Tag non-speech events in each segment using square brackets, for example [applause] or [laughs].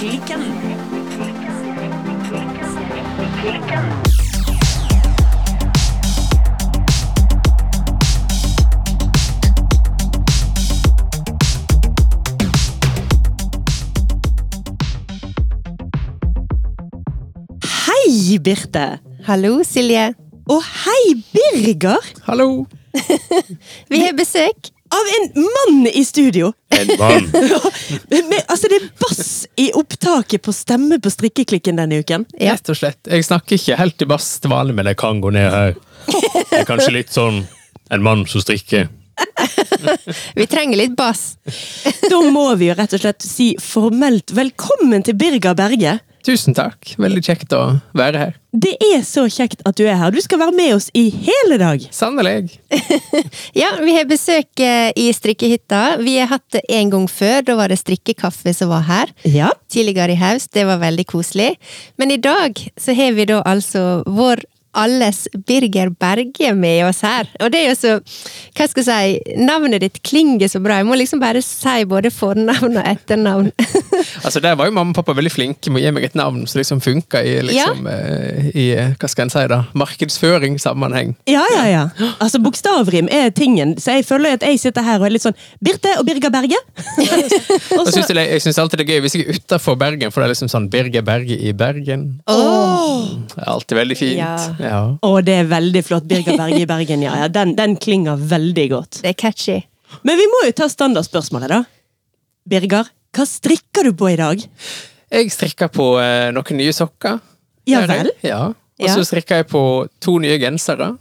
Klikken. Hei, Birte. Hallo, Silje. Og hei, Birger. Hallo! [laughs] Vi har besøk. Av en mann i studio. En mann. [laughs] Men, altså, det er bass i opptaket på stemme på strikkeklikken denne uken. Ja. Rett og slett. Jeg snakker ikke helt i bass til vanlig, men jeg kan gå ned her. Det er kanskje litt sånn en mann som strikker. [laughs] Vi trenger litt bass. Da må vi jo rett og slett si formelt velkommen til Birger Berge. Tusen takk. Veldig kjekt å være her. Det er så kjekt at du er her. Du skal være med oss i hele dag. Sannelig. [laughs] Ja, vi har besøk eh, i strikkehytta. Vi har hatt det en gang før. Da var det strikkekaffe som var her. Ja. Tidligere i høst. Det var veldig koselig. Men i dag så har vi da altså vår alles Birger Berge med oss her. Og det er jo så Hva skal jeg si? Navnet ditt klinger så bra. Jeg må liksom bare si både fornavn og etternavn. [laughs] Altså, Der var jo mamma og pappa veldig flinke med å gi meg et navn som liksom funka i, liksom, ja. i hva skal en si da, markedsføringssammenheng. Ja, ja, ja. [gasps] Altså, Bokstavrim er tingen, så jeg føler at jeg sitter her og er litt sånn Birte og Birger Berge. [laughs] Og Jeg så- jeg syns alltid det er gøy hvis jeg er utafor Bergen, for det er liksom sånn Birger Berge i Bergen. Oh. Det er alltid veldig fint. Ja. Ja. Å, det er veldig flott. Birger Berge i Bergen, ja. ja den, den klinger veldig godt. Det er catchy. Men vi må jo ta standardspørsmålet, da. Birger, hva strikker du på i dag? Jeg strikker på eh, noen nye sokker. Ja vel? Ja. Og så strikker jeg på to nye gensere.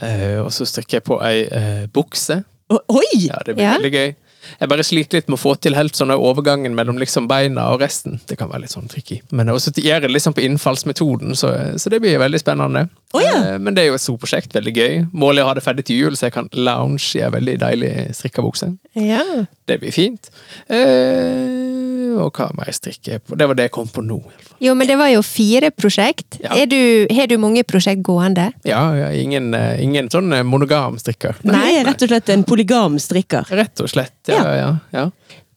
Eh, og så strikker jeg på ei eh, bukse. Oi! Ja, det blir Ja. veldig gøy. Jeg bare sliter litt med å få til helt sånn overgangen mellom liksom beina og resten. Det kan være litt sånn tricky. Men også gjør det liksom på innfallsmetoden, så, så det blir veldig spennende. Oh, ja. Eh, Men det er jo et stort prosjekt, veldig gøy. Målet er å ha det ferdig til jul, så jeg kan lounge i ei veldig deilig strikka bukse. Ja. Det blir fint. Eh, og hva må jeg strikke på? Det var det jeg kom på nå. i hvert fall. Jo, men det var jo fire prosjekt. Ja. Er du, har du mange prosjekt gående? Ja, ja ingen, eh, ingen sånn eh, monogam strikker. Nei, rett og slett en polygam strikker. Rett og slett. Ja, ja, ja.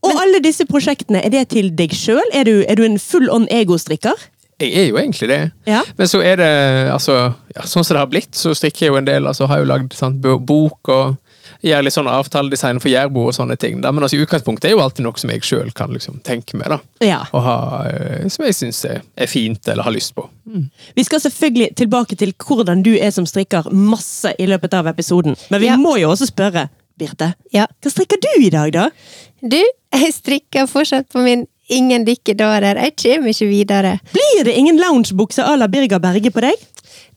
Og alle disse prosjektene, er det til deg sjøl? Er, du- er du en full on ego-strikker? Jeg er jo egentlig det. Ja. Men så er det altså, ja, Sånn som det har blitt, så strikker jeg jo en del. Altså har jo lagd sant, bok og gjør litt sånn avtaledesign for jærbo og sånne ting. Da. Men altså, i utgangspunktet er jo alltid noe som jeg sjøl kan liksom, tenke meg. da. Ja. Og ha, eh, som jeg syns er, fint eller har lyst på. Vi skal selvfølgelig tilbake til hvordan du er som strikker masse i løpet av episoden. Men vi Ja. må jo også spørre, Birte, Ja. hva strikker du i dag, da? Du, jeg strikker fortsatt på min Ingen dikkedarer. Jeg kommer ikke videre. Blir det ingen loungebukse à la Birger Berge på deg?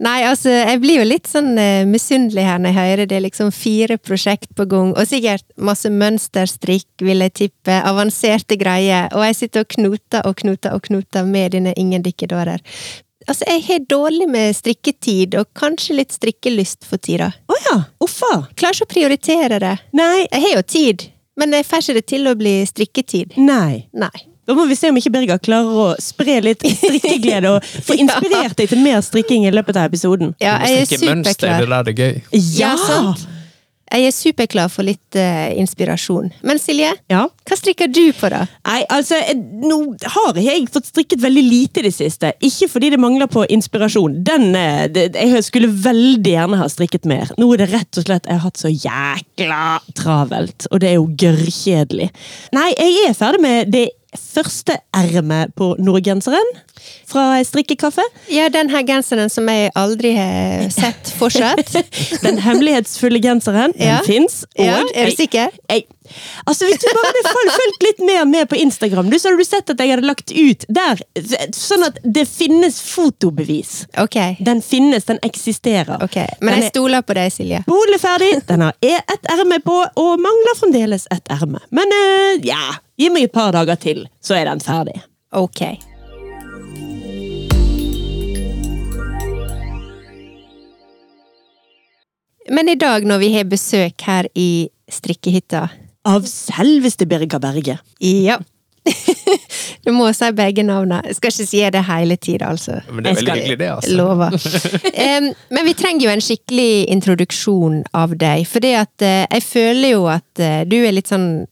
Nei, altså, jeg blir jo litt sånn uh, misunnelig her når jeg hører det er liksom fire prosjekt på gang, og sikkert masse mønsterstrikk, vil jeg tippe, avanserte greier, og jeg sitter og knoter og knoter og knoter med dine Ingen dikkedarer. Altså, jeg har dårlig med strikketid, og kanskje litt strikkelyst for tida. Å ja, uffa. Klarer ikke å prioritere det. Nei, Jeg har jo tid, men jeg får ikke det til å bli strikketid. nei. Nei. Da må vi se om ikke Birger klarer å spre litt strikkeglede og få [laughs] inspirert deg til mer strikking i løpet av episoden. Ja, jeg er mønster, superklar. det der det er gøy. Ja, sant. Jeg er superklar for litt uh, inspirasjon. Men Silje, Ja. hva strikker du på, da? Nei, altså, eh, nå har jeg fått strikket veldig lite i det siste. Ikke fordi det mangler på inspirasjon. Den, eh, det, jeg skulle veldig gjerne ha strikket mer. Nå er det rett og slett jeg har hatt så jækla travelt, og det er jo gørrkjedelig. Nei, jeg er ferdig med det første ermet på nordgenseren fra strikkekaffe. Ja, den her genseren som jeg aldri har sett fortsatt. [laughs] Den hemmelighetsfulle genseren, den Ja. fins. Ja, er du sikker? Jeg, altså Hvis du bare hadde fulgt litt mer med på Instagram, du, så hadde du sett at jeg hadde lagt ut der. Sånn at det finnes fotobevis. Ok. Den finnes, den eksisterer. ok. Men Den jeg er stoler på deg, Silje. Bolig ferdig, den har e- ett erme på, og mangler fremdeles ett erme. Men uh, ja, gi meg et par dager til, så er den ferdig. Ok. Men i dag når vi har besøk her i strikkehytta Av selveste Birger Berge. Ja. [laughs] Du må si begge navnene. Jeg skal ikke si det hele tida, altså. Men det er veldig hyggelig, det. altså. Lover. um, [laughs] men vi trenger jo en skikkelig introduksjon av deg. For jeg føler jo at uh, du er litt sånn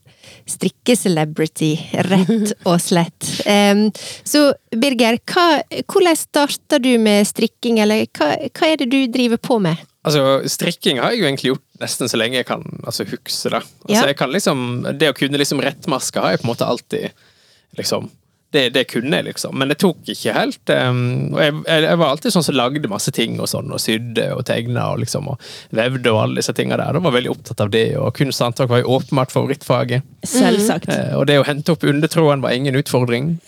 strikkecelebrity, rett [laughs] og slett. Um, så Birger, hva, hvordan starta du med strikking, eller hva, hva er det du driver på med? Altså, strikking har jeg jo egentlig gjort nesten så lenge jeg kan altså, huske det. Altså, Ja. jeg kan liksom, det å kunne liksom rettmaske har jeg på en måte alltid liksom det, det kunne jeg, liksom. Men det tok ikke helt. Um, og jeg, jeg, jeg var alltid sånn som lagde masse ting og sånn, og sydde og tegna og liksom, og vevde og alle disse tinga der. Jeg var veldig opptatt av det, og kunst og håndverk var jo åpenbart favorittfaget. Selvsagt. Uh, og det å hente opp undertråden var ingen utfordring.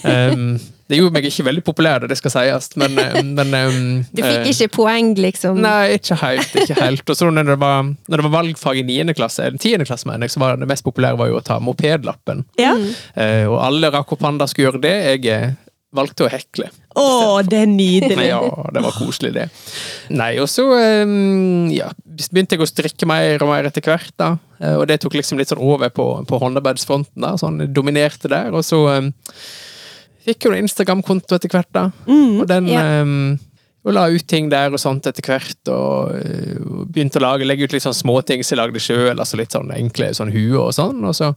Um, [laughs] det gjorde meg ikke veldig populær, det skal sies, men, eh, men um, Du fikk eh, ikke poeng, liksom? Nei, ikke helt. ikke helt. Og så når det var, når det var valgfag i 9. klasse, eller 10. klasse, mener jeg, så var det mest populære var jo å ta mopedlappen. Ja. Eh, og alle rakk opp hånda skulle gjøre det. Jeg eh, valgte å hekle. Å, det er nydelig. Ja, det var koselig, det. Nei, og så eh, ja, begynte jeg å strikke mer og mer etter hvert, da. Eh, og det tok liksom litt sånn over på, på håndarbeidsfronten, da. Sånn dominerte der. Og så eh, fikk jo en Instagram-konto etter hvert, da. og den yeah. um, og la ut ting der og sånt etter hvert, og og begynte å lage, legge ut litt sånn småting som jeg lagde sjøl, altså litt sånn enkle sånn huer og sånn, og så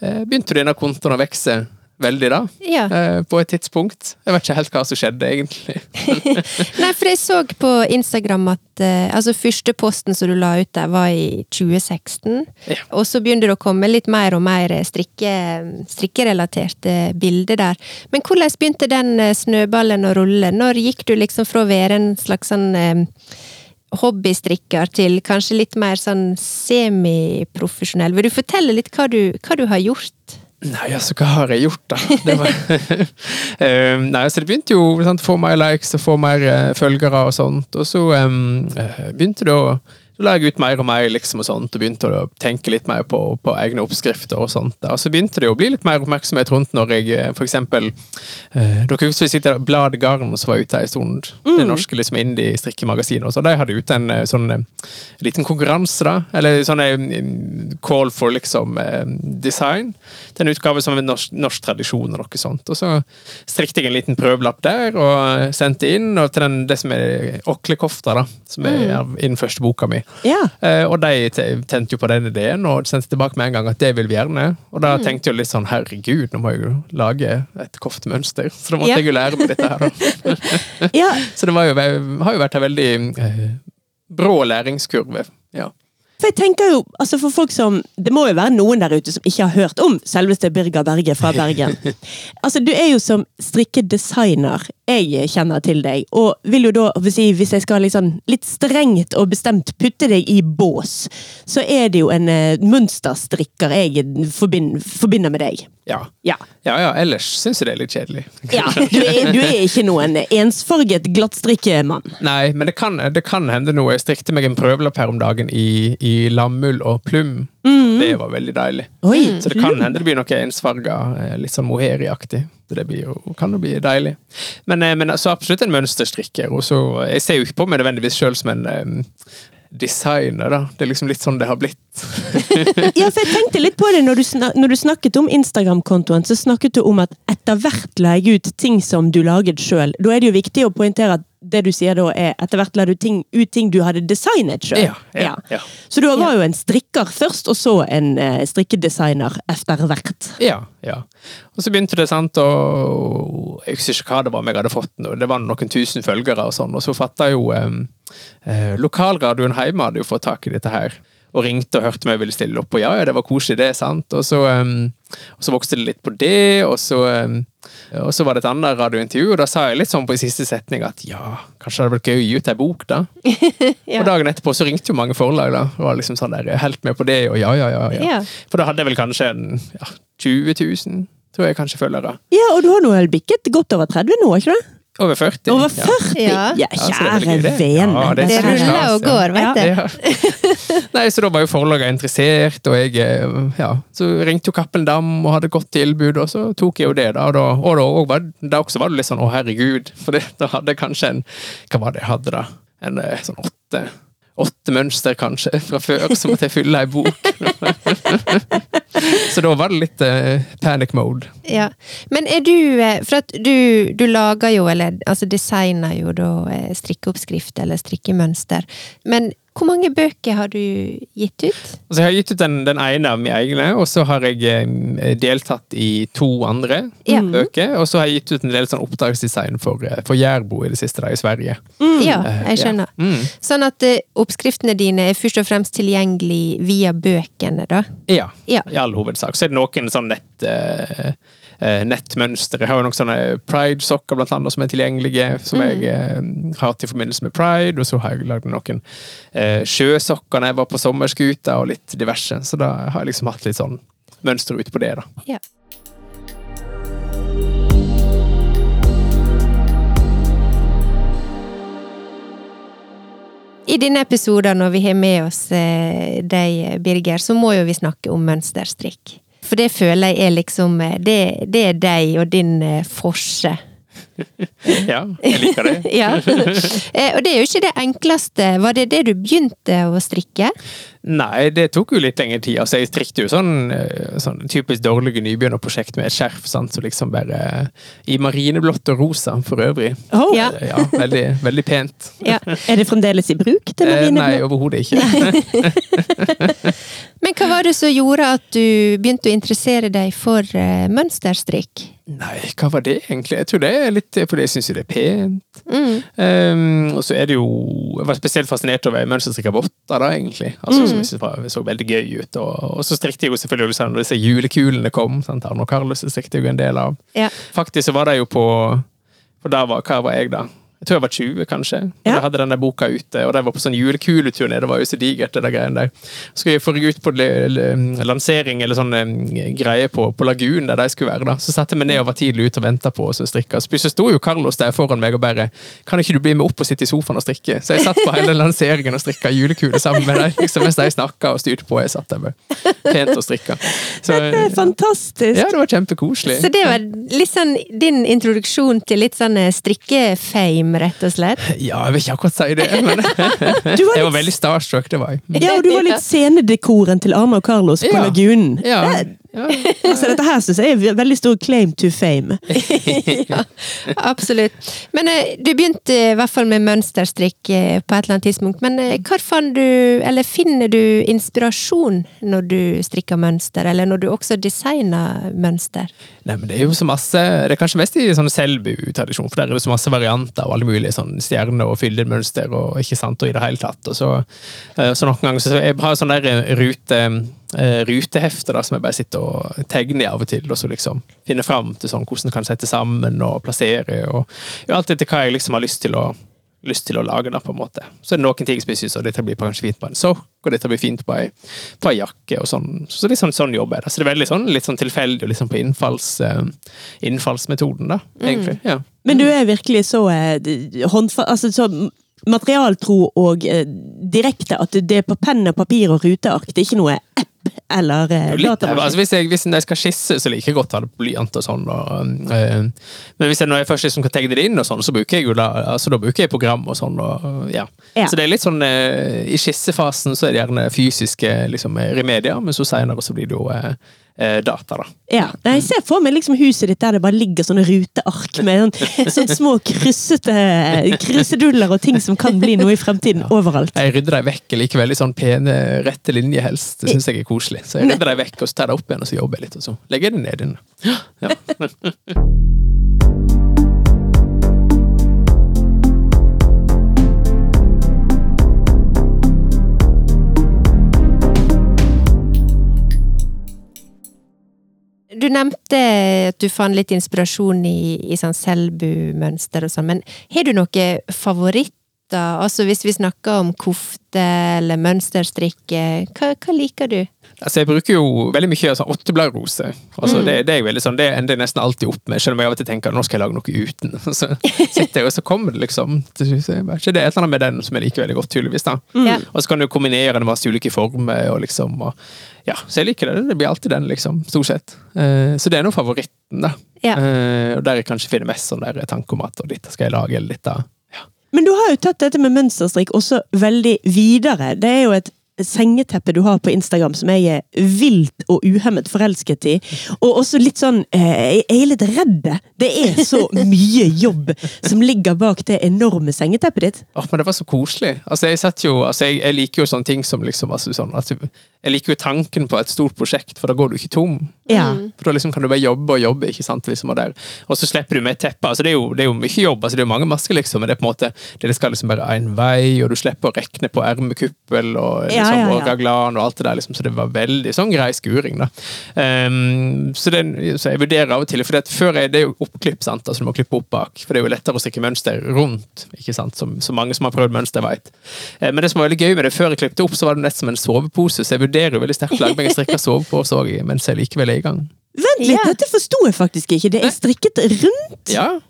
eh, begynte denne kontoen å vokse veldig, da. Ja. Eh, på et tidspunkt. Jeg vet ikke helt hva som skjedde, egentlig. [laughs] Nei, for jeg så på Instagram at eh, altså første posten som du la ut der, var i 2016. Ja. Og så begynner det å komme litt mer og mer strikke, strikkerelaterte bilder der. Men hvordan begynte den eh, snøballen å rulle? Når gikk du liksom fra å være en slags sånn eh, hobbystrikker til kanskje litt mer sånn semiprofesjonell? Vil du fortelle litt hva du, hva du har gjort? Nei, altså, hva har jeg gjort, da? [laughs] Eh, Nei, altså, det begynte jo sant, få mer likes og få mer uh, følgere og sånt, og så um, begynte det å så la jeg ut mer og mer, liksom, og sånt, og begynte å tenke litt mer på, på egne oppskrifter og sånt. Og så begynte det å bli litt mer oppmerksomhet rundt når jeg f.eks. for eksempel eh, Dere husker vi sitter Bladet Garn som var ute en stund? Det norske liksom indie-strikkemagasinet. De hadde ute en eh, sånn eh, liten konkurranse, da. Eller sånn en call for liksom eh, design. Er en utgave som er norsk, norsk tradisjon og noe sånt. Og så strikket jeg en liten prøvelapp der og sendte inn og til den, det som er Åklekofta, da. Som er mm. i første boka mi. Ja. Eh, og de tente jo på den ideen og sendte tilbake med en gang at det vil vi gjerne. Og da tenkte jeg litt sånn herregud, nå må jeg jo lage et koftemønster. Så da måtte Ja. jeg jo lære meg dette her, da. [laughs] ja. [laughs] Så det var jo, har jo vært en veldig eh, brå læringskurve. Ja. For jeg tenker jo, altså for folk som, Det må jo være noen der ute som ikke har hørt om selveste Birger Berge fra Bergen. [laughs] Altså, Du er jo som strikkedesigner. Jeg kjenner til deg, og vil jo da, hvis jeg skal liksom litt strengt og bestemt putte deg i bås, så er det jo en uh, mønsterstrikker jeg forbinder, forbinder med deg. Ja. Ja. ja, ja, ellers syns jeg det er litt kjedelig. ja du, er, du er ikke noen ensfarget glattstrikkemann. Nei, men det kan, det kan hende noe. Jeg strikte meg en prøvelapp her om dagen i, i lammull og plum. Det var veldig deilig. Oi, Så det kan hende det blir noe ensfarga, eh, litt sånn moheriaktig. Så Det blir jo, kan jo bli deilig. Men, eh, men så absolutt en mønsterstrikker. Og så, jeg ser jo ikke på meg nødvendigvis sjøl som en um, designer, da. Det er liksom litt sånn det har blitt. [laughs] Ja, for jeg tenkte litt på det når du, snak, når du snakket om Instagram-kontoen, så snakket du om at etter hvert la ut ting som du laget sjøl. Da er det jo viktig å poengtere at det du sier da er etter hvert la du ting, ut ting du hadde designet sjøl. Ja, ja, ja. Så du var jo en strikker først, og så en eh, strikkedesigner etter hvert. Ja, ja. Og så begynte det, sant, og jeg husker ikke hva det var jeg hadde fått. Det var noen tusen følgere og sånn, og så fatta jo eh, Lokalradioen hjemme hadde jo fått tak i dette her. Og ringte og hørte om jeg ville stille opp, og ja, ja, det var koselig, det, sant. Og så, eh, og så vokste det litt på det, og så, eh, og så var det et annet radiointervju, og da sa jeg litt sånn på i siste setning at ja, kanskje det hadde vært gøy å gi ut ei bok, da. [laughs] Og dagen etterpå så ringte jo mange forlag, da. Og var liksom sånn der, helt med på det, og ja, ja, ja. ja. Ja. For da hadde jeg vel kanskje en ja, 20 000, tror jeg kanskje følgere. Ja, og du har nå vel bikket godt over 30 nå, ikke det? Over 40. Over 40? Ja. Ja, kjære det. vene. Ja, det Det er ruller og går, vet du. Ja. [laughs] Nei, så da var jo forlaget interessert, og jeg eh, ja, så ringte jo Cappelen Dam og hadde godt tilbud, og så tok jeg jo det, da. Og da, og da, og var, da også var det litt sånn å herregud, for det, da hadde jeg kanskje en Hva var det jeg hadde, da? En eh, sånn åtte Åtte mønster, kanskje, fra før, så måtte jeg fylle ei bok. [laughs] så da var det litt uh, panic mode. Ja. Men er du eh, For at du, du lager jo, eller altså designer jo da eh, strikkeoppskrift eller strikkemønster. Men Hvor mange bøker har du gitt ut? Altså, jeg har gitt ut den, den ene av mine egne, og så har jeg eh, deltatt i to andre Ja. bøker. Og så har jeg gitt ut en del sånn oppdragsdesign for, eh, for Jærbo i det siste, da, i Sverige. Ja, Eh, jeg skjønner. Ja. Mm. Sånn at oppskriftene dine er først og fremst tilgjengelig via bøkene, da? Ja, Ja. i all hovedsak. Så er det noen sånn nett, eh, eh, nettmønster. Jeg har jo noen sånne pride-sokker blant annet som er tilgjengelige, som Mm. jeg eh, har til forbindelse med pride. Og så har jeg lagd noen eh, sjøsokker når jeg var på sommerskuta, og litt diverse. Så da har jeg liksom hatt litt sånn mønster ut på det, da. Ja. I denne episoden, når vi har med oss deg, Birger, så må jo vi snakke om mønsterstrikk. For det føler jeg er liksom eh, Det, det er deg og din eh, forse. [laughs] Ja, jeg liker det. [laughs] Ja. Eh, og det er jo ikke det enkleste. Var det det du begynte å strikke? Nei, det tok jo litt lengre tid. Altså, jeg strikket jo sånn, eh, sånn typisk dårlige nybegynnerprosjekt med et skjerf, sant? så liksom bare eh, I marineblått og rosa for øvrig. Oh, Ja. Eh, Ja, veldig, veldig pent. [laughs] Ja. Er det fremdeles i bruk? Det Eh, nei, overhodet ikke. [laughs] Men hva var det som gjorde at du begynte å interessere deg for mønsterstrikk? Nei, hva var det egentlig? Jeg tror det er litt fordi jeg syns det er pent. Mm. Um, og så er det jo Jeg var spesielt fascinert over mønsterstrikka votter, da, egentlig. Altså, Som jeg synes var, så veldig gøy ut. Og, og så strikket jeg jo selvfølgelig også når disse julekulene kom. Sant? Arno Carlos strikket jeg jo en del av. Ja. Faktisk så var det jo på For der var, hva var jeg, da? Jeg tror jeg var 20, kanskje. Og Ja. Da hadde denne boka ute, og de var på sånn julekuleturné. Det var jo så digert, det greiene der. Så skulle jeg få ut på lansering eller sånn greie på, på Lagunen, der de skulle være. da. Så satte jeg meg ned og var tidlig ute og venta på oss og strikka. Så plutselig sto jo Carlos der foran meg og bare Kan ikke du bli med opp og sitte i sofaen og strikke? Så jeg satt på hele lanseringen og strikka julekule sammen med dem. Liksom, mens de snakka og styrte på. Jeg satt der bare pent og strikka. Så Det er fantastisk! ja, det var kjempekoselig. Så det var litt sånn din introduksjon til litt sånn eh, rett og slett? [laughs] Ja, jeg vil ikke akkurat si det, men [laughs] Du var [laughs] jeg var veldig starstruck, det var jeg. ja, og du var litt scenedekoren til Arne og Carlos på Ja. Lagunen. Ja, ja. [laughs] Så dette her synes jeg er veldig stor claim to fame. [laughs] ja, absolutt. Men eh, du begynte i hvert fall med mønsterstrikk eh, på et eller annet tidspunkt. Men eh, hvor fant du, eller finner du inspirasjon når du strikker mønster, eller når du også designer mønster? Nei, men Det er jo så masse Det er kanskje mest i sånn Selbu-tradisjon, for der er det så masse varianter og alle mulige sånn stjerner og fyllemønster og ikke sant, og i det hele tatt. Og så, eh, så noen ganger så jeg har sånn der rute, eh, rutehefte da, som jeg bare sitter og tegner i av og til, og så liksom finner fram til sånn hvordan jeg kan sette sammen og plassere, og ja, alt etter hva jeg liksom har lyst til å lyst til å lage, da, på en måte. Så er det noen ting som jeg synes at dette blir kanskje fint på en sokk, og dette blir fint på ei, på ei jakke, og sånn. Så liksom sånn, sånn jobber jeg. da. Så det er veldig sånn, litt sånn tilfeldig, og sånn på innfalls, eh, innfallsmetoden, da, egentlig. Ja. Men du er virkelig så eh, håndfast. Altså, så materialtro og eh, direkte at det er på penn og papir og ruteark. Det er ikke noe app eller eh, datamaskin. altså hvis, jeg, hvis jeg skal skisse, så liker jeg godt å ha blyant og sånn. Og, øh, men hvis jeg, når jeg først liksom kan tegne det inn, og sånn, så bruker jeg jo da, altså, da bruker jeg program og sånn. Og, ja. Ja. Så det er litt sånn øh, I skissefasen så er det gjerne fysiske liksom, remedier, men så senere så blir det jo eh, data, da. Ja. Jeg ser for meg liksom huset ditt der det bare ligger sånne ruteark med sånn, [laughs] sånne små kryssete krysseduller og ting som kan bli noe i fremtiden overalt. Jeg rydder dem vekk. likevel i sånn pene, rette linjer helst. Det syns jeg er koselig. Så jeg rydder dem vekk, og så tar jeg dem opp igjen, og så jobber jeg litt, og så legger jeg dem ned igjen. Ja. [laughs] Du nevnte at du fant litt inspirasjon i, i sånn Selbu-mønster og sånn, men har du noe favoritter? Altså hvis vi snakker om kofte eller mønsterstrikk, eh, hva, hva liker du? Altså, jeg bruker jo veldig mye sånn åttebladrose. Altså, det, det er jeg veldig sånn, det ender jeg nesten alltid opp med, selv om jeg av og til tenker nå skal jeg lage noe uten. [laughs] Så sitter jeg, og så kommer det liksom til slutt, jeg Det er et eller annet med den som jeg liker veldig godt, tydeligvis. da. Ja. Og så kan du kombinere det med masse ulike former. og liksom, og, ja, Så jeg liker det. Det blir alltid den, liksom. Stort sett. Uh, så det er nå favoritten, da. Ja. Uh, og der jeg kanskje finner mest sånn der tanke om at og dette skal jeg lage, eller dette. Men du har jo tatt dette med mønsterstrikk også veldig videre. Det er jo et sengeteppe du har på Instagram som jeg er vilt og uhemmet forelsket i. Og også litt sånn eh, Jeg er litt redd. Det er så [laughs] mye jobb som ligger bak det enorme sengeteppet ditt. Åh, men det var så koselig. Altså, jeg, jo, altså, jeg, jeg liker jo sånne ting som liksom altså, sånn, at Jeg liker jo tanken på et stort prosjekt, for da går du ikke tom. Ja. For da liksom kan du bare jobbe og jobbe, ikke sant? Liksom, og, og så slipper du med teppet. Altså, det, er jo, det er jo mye jobb, altså, det er jo mange masker, liksom, men det er på en måte det skal liksom bare en vei, og du slipper å rekne på ermekuppel og, liksom, ja, ja. raglan og alt det der, liksom, så det var veldig sånn grei skuring. da. Um, så, det, så jeg vurderer av og til, for det, før er det jo oppklipp, sant? altså du må klippe opp bak, for det er jo lettere å strikke mønster rundt, ikke sant? Som, så mange som har prøvd mønster vet. Eh, men det som var veldig gøy med det, før jeg klippet opp, så var det nett som en sovepose, så jeg vurderer veldig sterkt å lage meg en strikka [laughs] sovepose mens jeg likevel er i gang. Vent litt, Ja. dette forsto jeg faktisk ikke. Det er strikket rundt. Ja,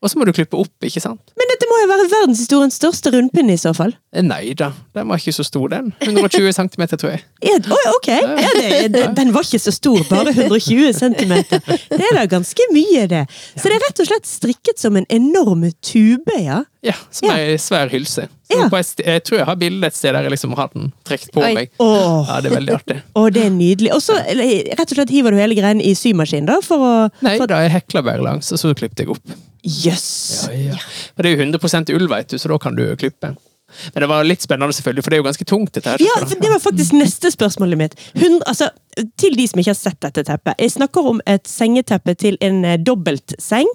og så må du klippe opp, ikke sant? Men dette må jo være verdenshistoriens største rundpinne i så fall. Eh, Nei da, den var ikke så stor, den. 120 cm, tror jeg. Ja, oi, ok, ja, det, det, den var ikke så stor, bare 120 cm. Det er da ganske mye, det. Så det er rett og slett strikket som en enorm tube, ja? Ja, som Ja. ei svær hylse. Ja. jeg tror jeg har bilde et sted der jeg liksom har den trukket på Oi. meg. Oh. Ja, det er veldig artig. oh, det er nydelig. Og så rett og slett hiver du hele greien i symaskinen, da, for å Nei for, da, jeg hekla bare langs, og så klippet jeg opp. Jøss! Ja, ja. Men det er jo 100 ull, veit du, så da kan du klippe. Men det var litt spennende, selvfølgelig, for det er jo ganske tungt, dette her. Ja, for det var faktisk neste spørsmålet mitt. Hundre, altså, til de som ikke har sett dette teppet. Jeg snakker om et sengeteppe til en eh, dobbeltseng,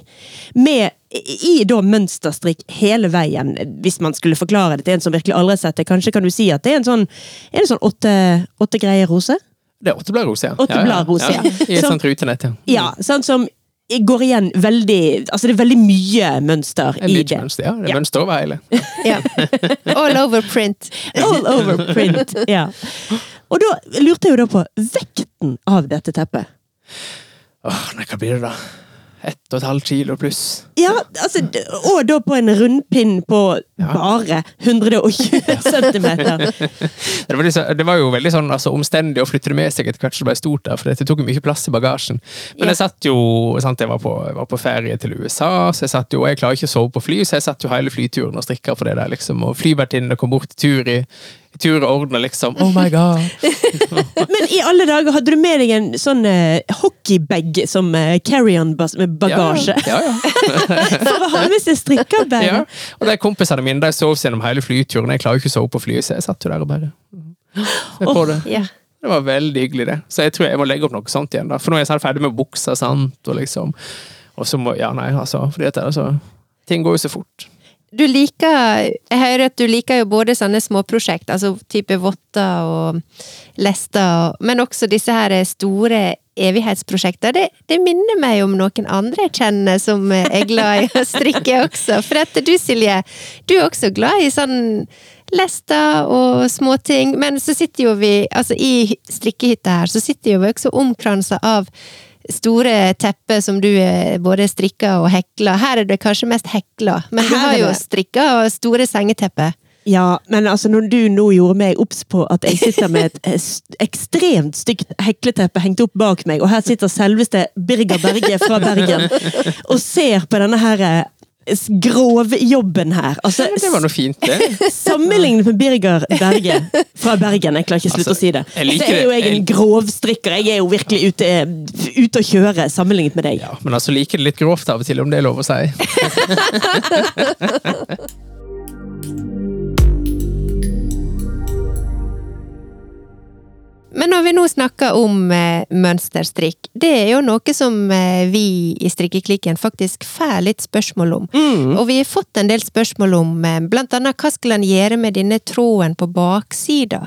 med i da mønsterstrikk hele veien. Hvis man skulle forklare det til en som virkelig aldri har sett det, kanskje kan du si at det er en sånn, er det sånn åtte, åtte greier rose? Det er åttebladrose, ja. Åtte ja. I et sånt rutenett, ja. Ja, sånn som går igjen veldig Altså det er veldig mye mønster En i mye det. mønster, ja. Det er Ja. mønster over hele. Ja. [laughs] All over print. All over print. Ja. Og da lurte jeg jo da på vekten av dette teppet. Åh, nei, hva blir det da? Ett og et halvt kilo pluss. Ja, altså, og da på en rundpinn på bare 120 [laughs] cm. Det var, liksom, det var jo veldig sånn altså, omstendig å flytte det med seg etter hvert som det ble stort. der, for det tok mye plass i bagasjen. Men Ja. jeg satt jo sant, jeg var, på, jeg var på ferie til USA, så jeg satt jo, og jeg klarer ikke å sove på fly, så jeg satt jo hele flyturen og strikka for det der. liksom, Og flyvertinnene kom bort til tur i tur og orden, liksom. Oh my god! [laughs] Men i alle dager, hadde du med deg en sånn uh, hockeybag som uh, carry-on-bagasje? Ja, ja. [laughs] For å ha med seg strikkebag? ja. Og de kompisene mine de sov gjennom hele flyturen. Jeg klarer jo ikke å sove på flyet, så jeg satt jo der og bare Se på det. Yeah. Det var veldig hyggelig, det. Så jeg tror jeg må legge opp noe sånt igjen. da. For nå er jeg snart ferdig med buksa, sant, og liksom Og så må Ja, nei, altså. Fordi at altså Ting går jo så fort. Du liker Jeg hører at du liker jo både sånne småprosjekt, altså type votter og lester, men også disse her store evighetsprosjekter. Det, det minner meg om noen andre jeg kjenner som er glad i å strikke også. For at du, Silje, du er også glad i sånn lester og småting. Men så sitter jo vi, altså i strikkehytta her, så sitter jo vi også omkransa av store teppet som du eh, både strikker og hekler. Her er det kanskje mest hekla, men du har jo strikka store sengetepper. Ja, men altså når du nå gjorde meg obs på at jeg sitter med et eh, ekstremt stygt hekleteppe hengt opp bak meg, og her sitter selveste Birger Berge fra Bergen og ser på denne her eh, grovjobben her. Altså, ja, det var noe fint, det. [laughs] Sammenlignet med Birger Berge fra Bergen, jeg klarer ikke å slutte Altså, å si det, så er jo jeg en grovstrikker. Jeg er jo virkelig ute, ute å kjøre sammenlignet med deg. Ja, men altså liker det litt grovt av og til, om det er lov å si. [laughs] Men når vi nå snakker om eh, mønsterstrikk, det er jo noe som eh, vi i Strikkeklikken faktisk får litt spørsmål om. Og vi har fått en del spørsmål om eh, blant annet hva skal en gjøre med denne tråden på baksida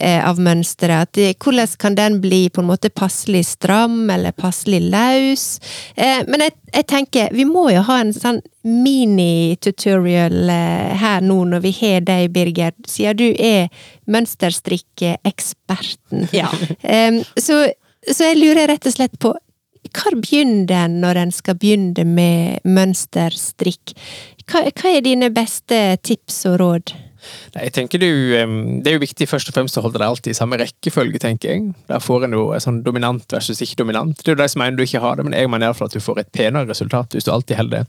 av mønsteret? Hvordan kan den bli på en måte passelig stram eller passelig løs? Eh, Men jeg, jeg tenker, vi må jo ha en sånn mini-tutorial eh, her nå når vi har deg, Birger, siden du er mønsterstrikkeeksperten. Ja. Så, så jeg lurer rett og slett på hvor begynner en når en skal begynne med mønsterstrikk? Hva, hva er dine beste tips og råd? Nei, jeg tenker du, Det er jo viktig først og fremst å holde det alltid i samme rekkefølge, tenker jeg. Der får en jo sånn dominant versus ikke dominant. Det er jo de som mener du ikke har det, men jeg mener i at du får et penere resultat hvis du alltid holder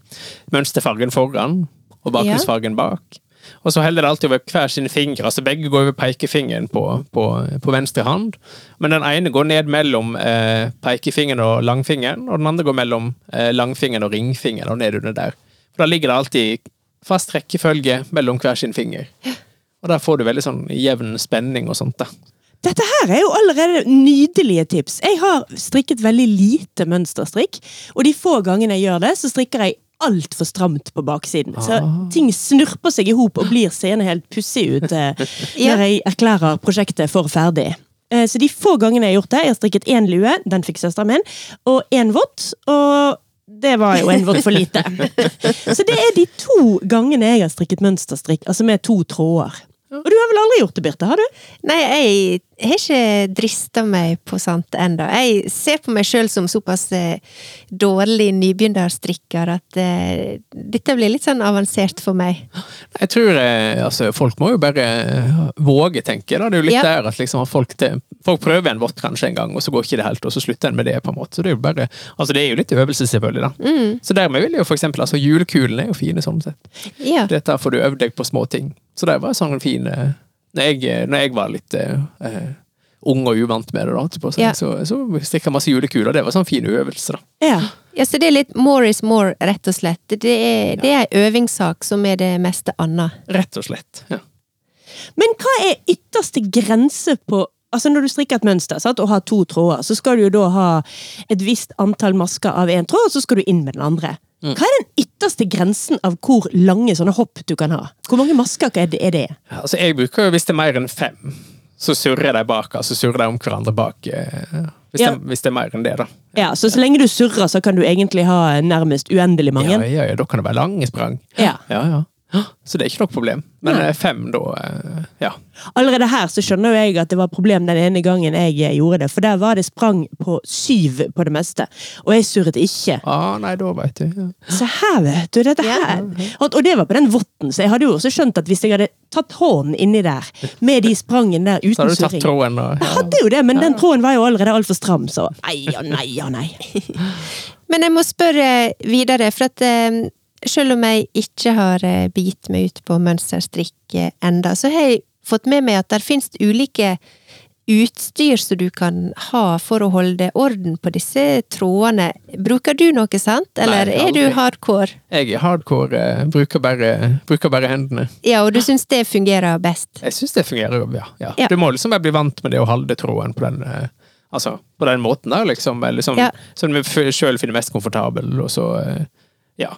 mønsterfargen foran og bakgrunnsfargen bak. Og så holder det alltid over hver sine fingre. altså Begge går over pekefingeren på, på, på venstre hånd. Men den ene går ned mellom eh, pekefingeren og langfingeren, og den andre går mellom eh, langfingeren og ringfingeren og ned under der. For Da ligger det alltid fast rekkefølge mellom hver sin finger. Og der får du veldig sånn jevn spenning og sånt. da. Dette her er jo allerede nydelige tips. Jeg har strikket veldig lite mønsterstrikk, og de få gangene jeg gjør det, så strikker jeg altfor stramt på baksiden. Så Ah. ting snurper seg i hop og blir seende helt pussig ut eh, [laughs] Ja. når jeg erklærer prosjektet for ferdig. Eh, Så de få gangene jeg har gjort det, jeg har strikket én lue, den fikk søsteren min, og én vått, og det var jo en vått for lite. [laughs] Så det er de to gangene jeg har strikket mønsterstrikk, altså med to tråder. Og du har vel aldri gjort det, Birte? har du? Nei, jeg har ikke drista meg på sånt ennå. Jeg ser på meg sjøl som såpass eh, dårlig nybegynnerstrikker at uh, dette blir litt sånn avansert for meg. Jeg tror eh, altså, folk må jo bare våge, tenker jeg. da. Det er jo litt Ja. der at liksom, folk, til, folk prøver en vått kanskje en gang, og så går ikke det helt, og så slutter en med det. på en måte. Så det er jo bare, altså det er jo litt øvelse, selvfølgelig. da. Mm. Så dermed vil jeg jo for eksempel, altså Julekulene er jo fine sånn sett. Ja. Dette får du øvd deg på små ting. Så det var sånn en fin eh, Når jeg, når jeg var litt eh, eh, ung og uvant med det, da, på så, Ja. så, så stikka masse julekuler. Det var sånn fin øvelse, da. Ja. ja, så det er litt more is more, rett og slett. Det er, det er ei øvingssak som er det meste anna. Rett og slett. ja. Men hva er ytterste grense på Altså Når du strikker et mønster sant, og har to tråder, så skal du jo da ha et visst antall masker av én tråd, og så skal du inn med den andre. Mm. Hva er den ytterste grensen av hvor lange sånne hopp du kan ha? Hvor mange masker er det? Er det? Altså, jeg bruker jo, hvis det er mer enn fem, så surrer de bak, altså surrer de om hverandre bak. eh, Hvis, Ja. det, hvis det er mer enn det, da. Ja, Så så lenge du surrer, så kan du egentlig ha nærmest uendelig mange? Ja, ja, ja, da kan det være lange sprang. Ja. Ja, ja. [gasps] Så det er ikke noe problem. Men Nei. eh, fem, da eh, Ja. Allerede her så skjønner jo jeg at det var problem den ene gangen jeg eh, gjorde det, for der var det sprang på syv på det meste, og jeg surret ikke. Ah, nei, da vet du. Ja. Se her, vet du. Dette Ja. her. Og, og det var på den votten, så jeg hadde jo også skjønt at hvis jeg hadde tatt hånden inni der, med de sprangene der Så hadde du tatt tråden, da. Ja. Jeg hadde jo det, men den tråden var jo allerede altfor stram, så ei og nei og nei. [laughs] Men jeg må spørre videre, for at eh, selv om jeg ikke har eh, begitt meg ut på mønsterstrikk eh, enda, så har jeg fått med meg at det finnes ulike utstyr som du kan ha for å holde orden på disse trådene. Bruker du noe, sant? Eller Nei, er du hardcore? Jeg er hardcore, eh, bruker bare, bruker bare hendene. Ja, og du syns det fungerer best? Jeg syns det fungerer, ja. ja. Ja. Du må liksom bare bli vant med det å holde tråden på den Altså, på den måten der, liksom. Eller liksom Ja. Som du sjøl finner mest komfortabel, og så Ja.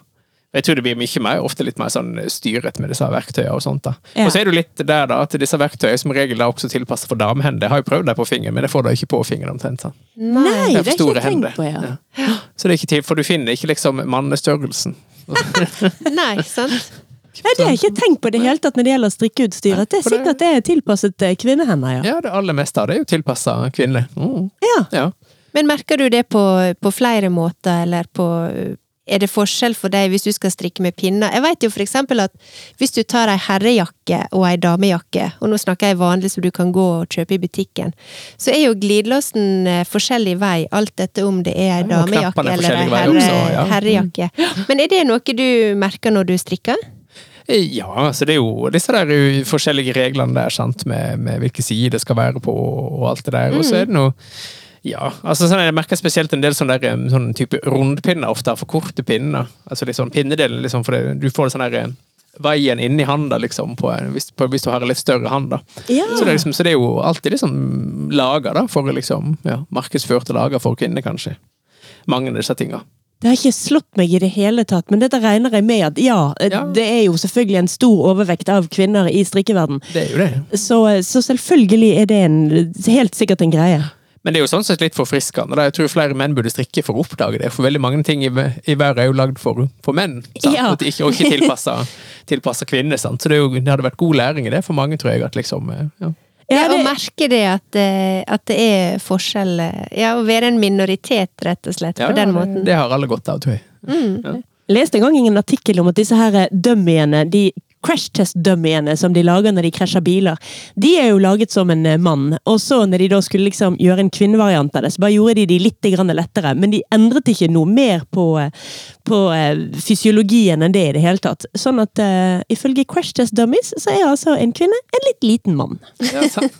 Jeg tror det blir mye mer, ofte litt mer sånn styret med disse verktøyene og sånt. da. Ja. Og så er det litt der da, at disse verktøyene som regel er også tilpasset for damehender. Jeg har jo prøvd dem på fingeren, men jeg får det ikke på fingeren omtrent. sånn. Nei, Det er det er ikke tenkt hender. på, ja. Ja. Så det er ikke til, for du finner ikke liksom mannestørrelsen. [laughs] Nei, sant? Nei, det har jeg ikke tenkt på det hele tatt når det gjelder strikkeutstyr. At det er sikkert at det er tilpasset eh, kvinnehender, ja. Ja, det aller meste av det er jo tilpassa kvinner. Mm. ja. Ja. Men merker du det på, på flere måter, eller på Er det forskjell for deg hvis du skal strikke med pinner? Jeg vet jo for eksempel at hvis du tar ei herrejakke og ei damejakke, og nå snakker jeg vanlig som du kan gå og kjøpe i butikken, så er jo glidelåsen eh, forskjellig vei, alt etter om det er ei damejakke er eller ei herre, ja. herrejakke. Men er det noe du merker når du strikker? Ja, altså det er jo disse der uh, forskjellige reglene der, sant, med, med hvilke side det skal være på og alt det der. Og så er det noe ja, altså sånn, Jeg merker spesielt en del sånne, der, um, sånn type rundpinner, ofte for korte pinner. Altså litt sånn pinnedelen, liksom, for det, du får sånn der veien inni handa, liksom, på, hvis, på, hvis du har en litt større hand. da. Ja. Så, det liksom, så det er jo alltid liksom laga da, for liksom, ja, markedsførte lager for kvinner, kanskje. Mange av disse tinga. Det har ikke slått meg i det hele tatt, men dette regner jeg med at ja, eh, Ja. det er jo selvfølgelig en stor overvekt av kvinner i strikkeverden. Det er jo det. Så, så selvfølgelig er det en, helt sikkert en greie. Men det er jo sånn sett litt forfriskende. Jeg tror flere menn burde strikke for å oppdage det. For veldig mange ting i, i verden er jo lagd for, for menn. Ja. Og ikke, og ikke tilpassa, [laughs] tilpassa kvinner. Sant? Så det, er jo, det hadde vært god læring i det for mange, tror jeg. at liksom, eh, ja. Ja, og merke det at, eh, at det er forskjell eh, Ja, å være en minoritet, rett og slett, Ja, på den måten. Det har alle godt av, tror jeg. leste en gang ingen artikkel om at disse her dummiene de crash test-dummiene som de lager når de krasjer biler, de er jo laget som en eh, mann. Og så når de da skulle liksom gjøre en kvinnevariant av det, så bare gjorde de de litt lettere. Men de endret ikke noe mer på, eh, på eh, fysiologien enn det i det hele tatt. Sånn at uh, ifølge crash test dummies så er altså en kvinne en litt liten mann. Ja, sant.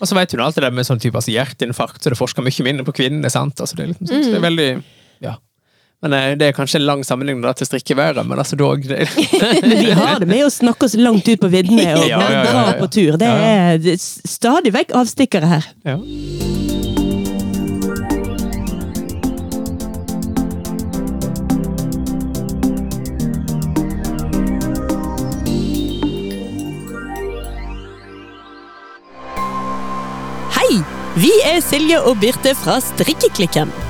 og så vet du alt det der med sånn type altså, hjerteinfarkt, så det forsker mye mindre på kvinner. sant? Altså, det, er liksom, mm. det er veldig ja. Men eh, Det er kanskje en lang sammenligning da, til strikkeværet, men altså dog det... [laughs] Vi har det med å snakke oss langt ut på viddene og [laughs] Ja, ja, ja, på tur. Det det er stadig vekk avstikkere her. Ja. Hei! Vi er Silje og Birte fra Strikkeklikken.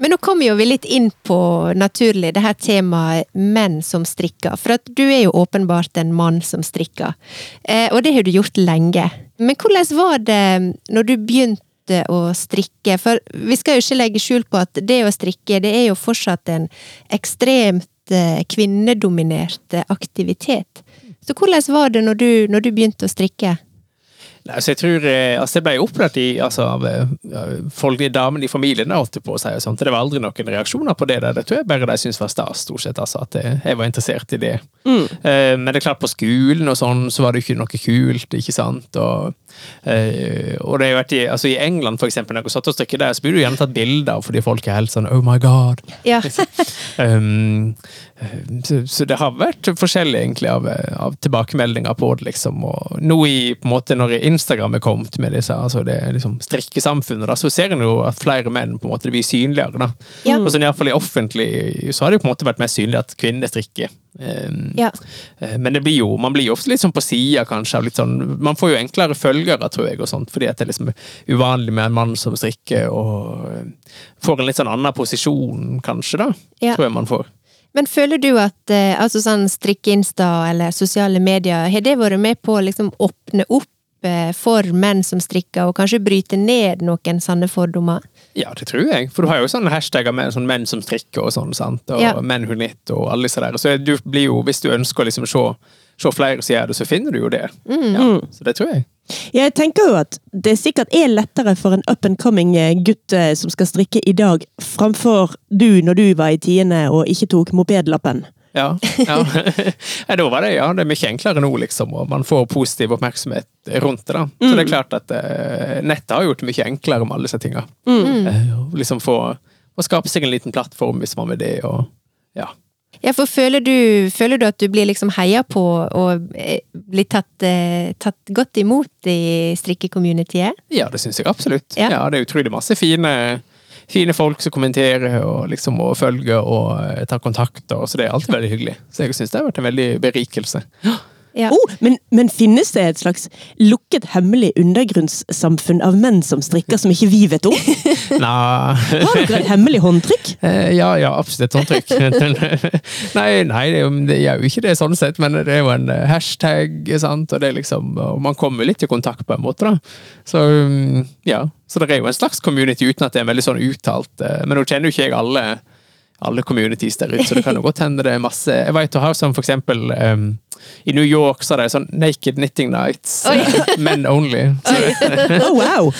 Men nå kommer jo vi litt inn på, naturlig, det her temaet menn som strikker. For at du er jo åpenbart en mann som strikker. Eh, og det har du gjort lenge. Men hvordan var det når du begynte å strikke? For vi skal jo ikke legge skjul på at det å strikke, det er jo fortsatt en ekstremt eh, kvinnedominert eh, aktivitet. Så hvordan var det når du, når du begynte å strikke? Nei, så jeg tror, eh, altså Jeg ble opplært i, altså, av eh, folk, damene i familien. holdt jeg på å si, og sånt. Det var aldri noen reaksjoner på det. der. Det tror jeg bare de syntes var stas, stort sett. altså, At jeg, jeg var interessert i det. Eh, Men det er klart, på skolen og sånn, så var det ikke noe kult. ikke sant? Og, eh, og det har vært i, altså, I England, for eksempel, når jeg satt og strikket der, så blir du gjerne tatt bilder fordi folk er helt sånn Oh my God. Ja. [laughs] Um, så, så det har vært forskjellig egentlig av, av tilbakemeldinger på det. liksom, og Nå i, på en måte, når Instagram er kommet med disse, altså det liksom strikkesamfunnet, da, så ser en jo at flere menn på en måte blir synligere. da. Ja. Og sånn, fall I offentlig så har det jo på en måte vært mest synlig at kvinner strikker. Um, Ja. eh, Men det blir jo, man blir jo ofte litt sånn på sida, kanskje. sånn, Man får jo enklere følgere, tror jeg, og sånt, fordi at det er liksom uvanlig med en mann som strikker, og eh, får en litt sånn annen posisjon, kanskje, da. Ja. Tror jeg man får. Men føler du at eh, altså sånn strikke-insta eller sosiale medier, har det vært med på å liksom åpne opp for menn som strikker, og kanskje bryte ned noen sanne fordommer? Ja, det tror jeg. For du har jo sånne hashtagger med sånn menn som strikker og sånn, sant? og Ja. menn hun litt og alle disse der. Så du blir jo, hvis du ønsker å liksom se, se flere som gjør det, så finner du jo det. Ja, så det tror jeg. Jeg tenker jo at det sikkert er lettere for en up and coming eh, gutt eh, som skal strikke i dag, framfor du når du var i tiende og ikke tok mopedlappen. Ja, ja. [laughs] Da var det, ja, det er mye enklere nå, liksom, og man får positiv oppmerksomhet rundt det. da. Så det er klart at eh, nettet har gjort det mye enklere med alle disse tinga. Eh, og liksom få, å skape seg en liten plattform hvis man vil det, og ja. Ja, for føler du, føler du at du blir liksom heia på og eh, blir tatt, eh, tatt godt imot i strikkecommunityet? Ja, det syns jeg absolutt. Ja. Ja. Det er utrolig masse fine, fine folk som kommenterer og, liksom, og følger og eh, tar kontakt, og, så det er alltid veldig hyggelig. Så jeg syns det har vært en veldig berikelse. Ja. Oh, men, men finnes det et slags lukket, hemmelig undergrunnssamfunn av menn som strikker som ikke vi vet om? [laughs] Nei Har dere et hemmelig håndtrykk? Eh, Ja, ja, absolutt håndtrykk. [laughs] nei, nei, det er, jo, ikke det sånn sett, men det er jo en eh, hashtag, sant, og det er liksom Og man kommer litt i kontakt på en måte, da. Så um, ja. Så det er jo en slags community uten at det er veldig sånn uttalt eh, Men nå kjenner jo ikke jeg alle alle communities der ute, så det kan jo godt hende det er masse Jeg vet du har som for eksempel um, I New York så er det sånn Naked Knitting Nights. [laughs] Men only. [laughs] Så, [laughs] Oh, wow!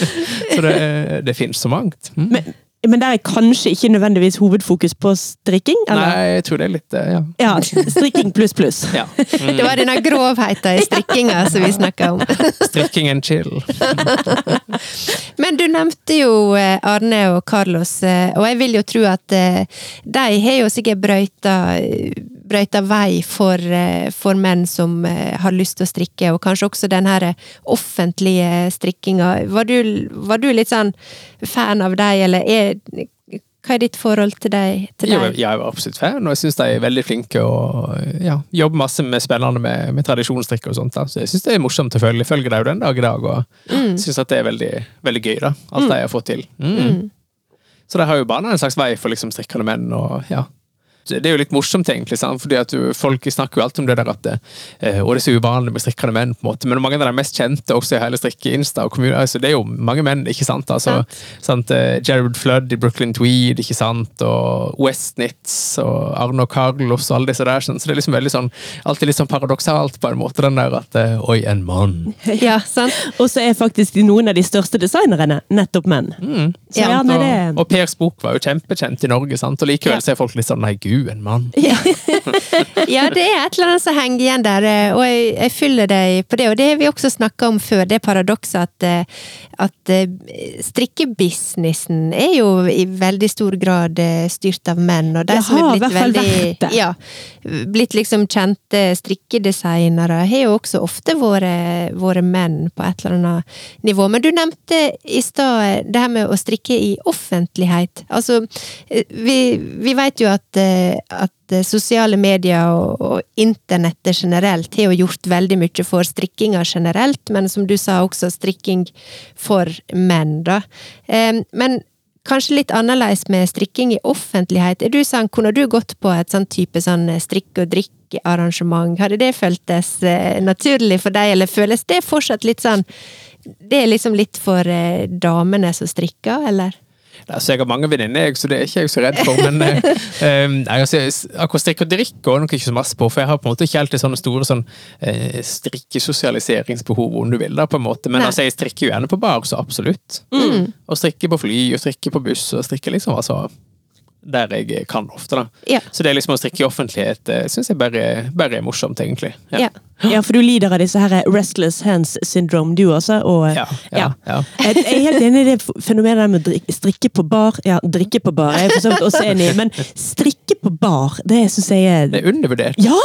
så det, det finnes så mangt. Mm. Men, men der er kanskje ikke nødvendigvis hovedfokus på strikking? Eller? Nei, jeg tror det er litt eh, Ja. Ja, strikking pluss pluss. ja. Det var denne grovheten i strikkinga som vi snakka om. Strikking and chill. Men du nevnte jo eh, Arne og Carlos, eh, og jeg vil jo tro at de har jo sikkert brøyta, brøyta vei for, eh, for menn som eh, har lyst til å strikke, og kanskje også den her offentlige strikkinga. Var du, var du litt sånn fan av dem, eller er Hva er ditt forhold til deg? Til Jo, deg? jeg er absolutt fan, og jeg syns de er veldig flinke og ja, jobber masse med spennende med, med tradisjonsstrikk og sånt. da. Så jeg syns det er morsomt å følge. Jeg følger dem den dag i dag, og Mm. syns at det er veldig, veldig gøy, da. Alt de har fått til. Mm. Så de har jo bana en slags vei for liksom strikkende menn, og ja. Det er jo litt morsomt, egentlig, sant? fordi at du, folk snakker jo alltid om det der at eh, og det er så uvanlig med strikkende menn, på en måte. men mange av de mest kjente også i hele strikke-insta og kommune, altså, det er jo mange menn, ikke sant? Altså, sant? eh, Jared Flood i Brooklyn Tweed, ikke sant? og Westnitz og Arno Carlos og alle disse der, sånn. så det er liksom veldig sånn, alltid litt sånn paradoksalt på en måte, den der at eh, oi, en mann. [laughs] Ja, sant? Og så er faktisk noen av de største designerne nettopp menn. Så ja, det Og, og Pers bok var jo kjempekjent i Norge, sant? og likevel Ja. så er folk litt sånn nei, gud, en mann. [laughs] Ja, det er et eller annet som henger igjen der, eh, og jeg, jeg fyller deg på det. Og det har vi også snakka om før, det paradokset at, eh, at eh, strikkebusinessen er jo i veldig stor grad styrt av menn, og de Det som har er blitt veldig. Ja, blitt liksom kjente strikkedesignere, har jo også ofte vært, vært menn på et eller annet nivå. Men du nevnte i stad det her med å strikke i offentlighet. Altså, vi, vi vet jo at, eh, at eh, sosiale medier og, og internettet generelt har jo gjort veldig mye for strikkinga generelt, men som du sa også, strikking for menn, da. Eh, Men kanskje litt annerledes med strikking i offentlighet. Er du sånn, kunne du gått på et sånn type sånn strikk og drikk-arrangement? Hadde det føltes eh, naturlig for deg, eller føles det fortsatt litt sånn Det er liksom litt for eh, damene som strikker, eller? Altså, jeg har mange venninner, så det er ikke jeg så redd for. Men eh, [laughs] altså, akkurat strikk og drikk går nok ikke så masse på, for jeg har på en måte ikke alltid sånne store sånn, eh, strikkesosialiseringsbehov, om du vil. da, på en måte. Men altså, jeg strikker jo gjerne på bar, så absolutt. Og strikker på fly, og strikker på buss, og strikker liksom altså der jeg kan ofte, da. Ja. Så det er liksom å strikke i offentlighet uh, syns jeg bare, bare er morsomt, egentlig. Ja. Ja, for du lider av disse her restless hands syndrome, du også. Og, Ja, ja, ja. Jeg jeg er helt enig i det fenomenet med å strikke på bar. Ja, drikke på bar jeg er for så vidt også enig i, men strikke på bar, det syns jeg er Det er undervurdert. Ja!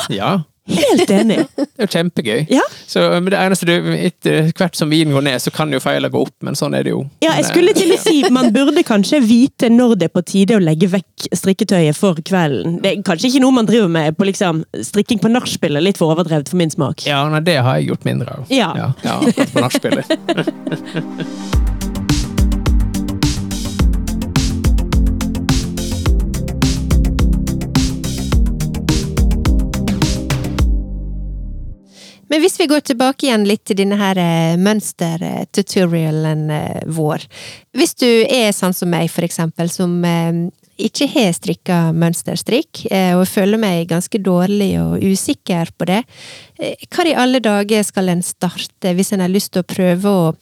Helt enig. Det er jo kjempegøy. Ja. Så, men det eneste du, etter hvert som vinen går ned, så kan jo feilene gå opp, men sånn er det jo. Ja, jeg skulle eh, til å si Man burde kanskje vite når det er på tide å legge vekk strikketøyet for kvelden. Det er kanskje ikke noe man driver med på liksom strikking på nachspiel, er litt for overdrevet for min smak. Ja, nei, det har jeg gjort mindre av. Ja. ja, ja på nachspielet. [laughs] Men hvis vi går tilbake igjen litt til denne her mønstertutorialen mønster-tutorialen eh, vår. Hvis du er sånn som meg, for eksempel, som eh, ikke har strikka mønsterstrikk, eh, og føler meg ganske dårlig og usikker på det, eh, hva i alle dager skal en starte hvis en har lyst til å prøve å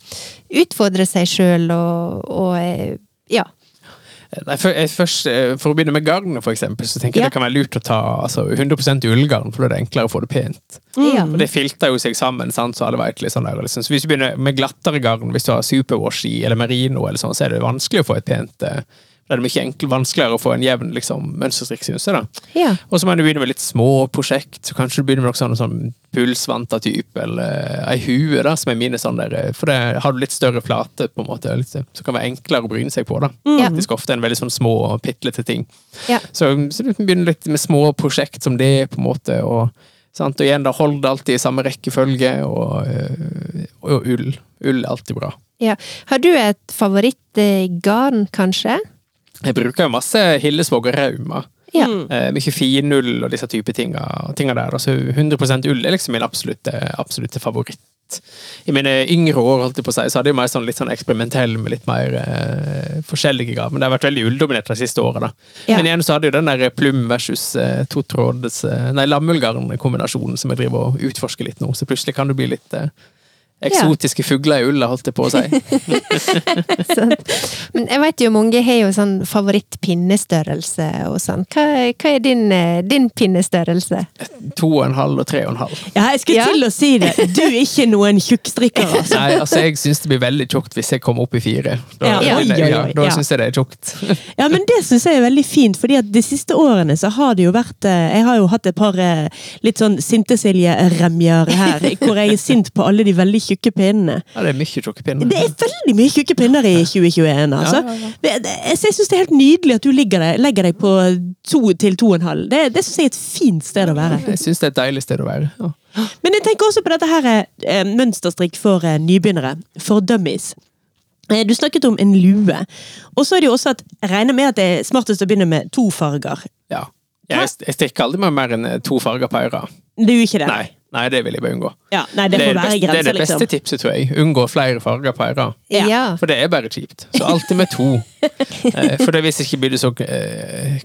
utfordre seg sjøl og, og eh, ja. Nei, for, jeg først, eh, for å begynne med garn, for eksempel, så tenker jeg Ja. det kan være lurt å ta altså, 100% ullgarn, for da er det enklere å få det pent. ja. Og det filter jo seg sammen, sant? så hadde vært litt sånn der. Liksom. Så hvis du begynner med glattere garn, hvis du har superwash i, eller merino, eller sånn, så er det vanskelig å få et pent eh, Da er det mye enkel, vanskeligere å få en jevn liksom, mønsterstrikk, synes jeg. da. ja. Og så må du begynne med litt små prosjekt. så Kanskje du begynner med noe sånn, sånn pulsvanta-type, eller ei hue, da, som er mine sånn der For det har du litt større flate, på en måte, litt, så kan det være enklere å bryne seg på. da. Ja. Faktisk ofte en veldig sånn små, pitlete ting. Ja. Så, så du kan begynne litt med små prosjekt som det, på en måte. og Sant? Og igjen, da hold det alltid i samme rekkefølge, og, og, og ull. Ull er alltid bra. ja. Har du et favorittgarn, kanskje? Jeg bruker jo masse Hillesvåg og Rauma. Ja. Eh, mye finull og disse type tinga, tinga der. Altså 100% ull er liksom min absolutte, absolutte favoritt. I mine yngre år holdt jeg på å si, så hadde jeg mer sånn, litt sånn eksperimentell med litt mer eh, forskjellige gaver. Men det har vært veldig ulldominert de siste årene. Ja. Men igjen så hadde jo den der plum versus eh, totråds eh, Nei, lammullgarn-kombinasjonen som jeg driver og utforsker litt nå. Så plutselig kan det bli litt eh, eksotiske fugler i ulla, holdt jeg på å si. [laughs] Men jeg vet jo mange har jo sånn favorittpinnestørrelse og sånn. Hva, hva er din, eh, din pinnestørrelse? To og en halv og tre og en halv. Ja, jeg skulle Ja. til å si det. Du er ikke noen tjukkstrikker, [laughs] altså. Nei, altså jeg syns det blir veldig tjukt hvis jeg kommer opp i fire. Da, Ja, ja, ja, ja. syns jeg det er tjukt. [laughs] Ja, men det syns jeg er veldig fint, fordi at de siste årene så har det jo vært eh, Jeg har jo hatt et par eh, litt sånn Sinte-Silje-remjer her, hvor jeg er sint på alle de veldig tjukke pinnene. Ja, det er mye tjukke pinner. Det er veldig mye tjukke pinner i 2021, altså. Ja, ja, ja. Jeg syns det er helt nydelig at du ligger deg, legger deg på to til to og en halv. Det, det syns jeg er et fint sted å være. Jeg syns det er et deilig sted å være. Men jeg tenker også på dette her eh, mønsterstrikk for eh, nybegynnere. For dummies. Eh, Du snakket om en lue. Og så er det jo også at jeg regner med at det er smartest å begynne med to farger. ja. Jeg, jeg stikker aldri med mer enn to farger på øra. Det er jo ikke det. Nei, nei, det vil jeg bare unngå. Ja, nei det Det er det, være beste, det er det beste liksom. tipset, tror jeg. Unngå flere farger på øra. Ja. For det er bare kjipt. Så alltid med to. [laughs] Eh, For det hvis ikke blir det så eh,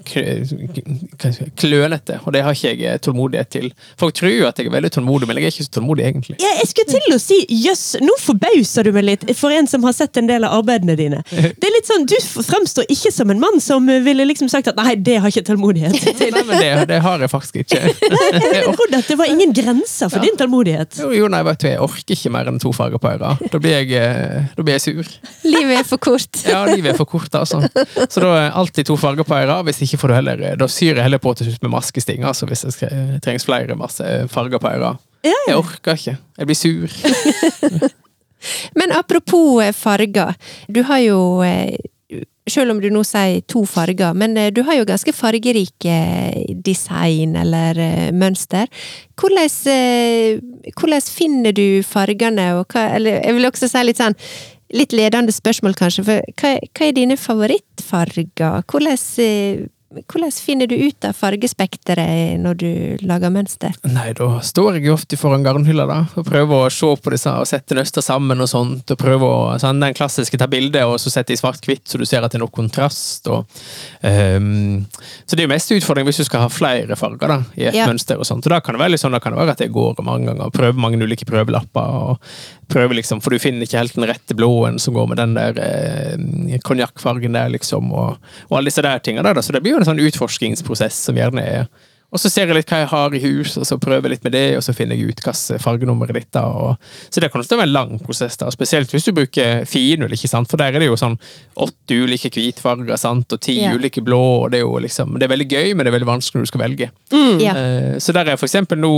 klønete, og det har ikke jeg tålmodighet til. Folk tror jo at jeg er veldig tålmodig, men jeg er ikke så tålmodig, egentlig. Ja, jeg skulle til å si jøss, nå forbauser du meg litt, for en som har sett en del av arbeidene dine. [laughs] Det er litt sånn, Du fremstår ikke som en mann som ville liksom sagt at nei, det har ikke tålmodighet til. Nei, men det, det har jeg faktisk ikke. [laughs] Jeg trodde at det var ingen grenser for din tålmodighet. Jo, jo, nei, vet du, jeg orker ikke mer enn to farger på øra. Da blir jeg, eh, da blir jeg sur. Livet er for kort. Ja, livet er for kort, altså. Så da er alltid to farger på øra. Hvis ikke får du heller Da syr jeg heller på til slutt med maskesting, altså, hvis det trengs flere masse farger på øra. Ja, ja. Jeg orker ikke. Jeg blir sur. [laughs] Men apropos eh, farger. Du har jo eh, selv om du nå sier to farger, men eh, du har jo ganske fargerike eh, design eller eh, mønster. Hvordan, hvordan finner du fargene, og hva Eller jeg vil også si litt sånn Litt ledende spørsmål, kanskje, for hva, hva er dine favorittfarger? Hvordan, hvordan finner du ut av fargespekteret når du lager mønster? Nei, da står jeg jo ofte foran garnhylla da, og prøver å se på disse og sette nøster sammen og sånt, og prøver å, sånn, den klassiske ta bildet og så sette i svart-hvitt, så du ser at det er nok kontrast, og um, så det er jo mest utfordring hvis du skal ha flere farger da, i et Ja. mønster og sånt, og da kan det være litt sånn, da kan det være at jeg går mange ganger, og prøver mange ulike prøvelapper, og prøver liksom, for du finner ikke helt den rette blåen som går med den der eh, konjakkfargen der, liksom, og, og alle disse der tingene der, da. så det blir jo en sånn utforskingsprosess som gjerne er og så ser jeg litt hva jeg har i hus, og så prøver jeg litt med det, og så finner jeg ut hvilket fargenummer er ditt. da, og, Så det kan også være en lang prosess, da, spesielt hvis du bruker finull, ikke sant, for der er det jo sånn åtte ulike hvitfarger sant, og ti yeah. ulike blå, og det er jo liksom, det er veldig gøy, men det er veldig vanskelig når du skal velge. Ja. Eh, Så der er for eksempel nå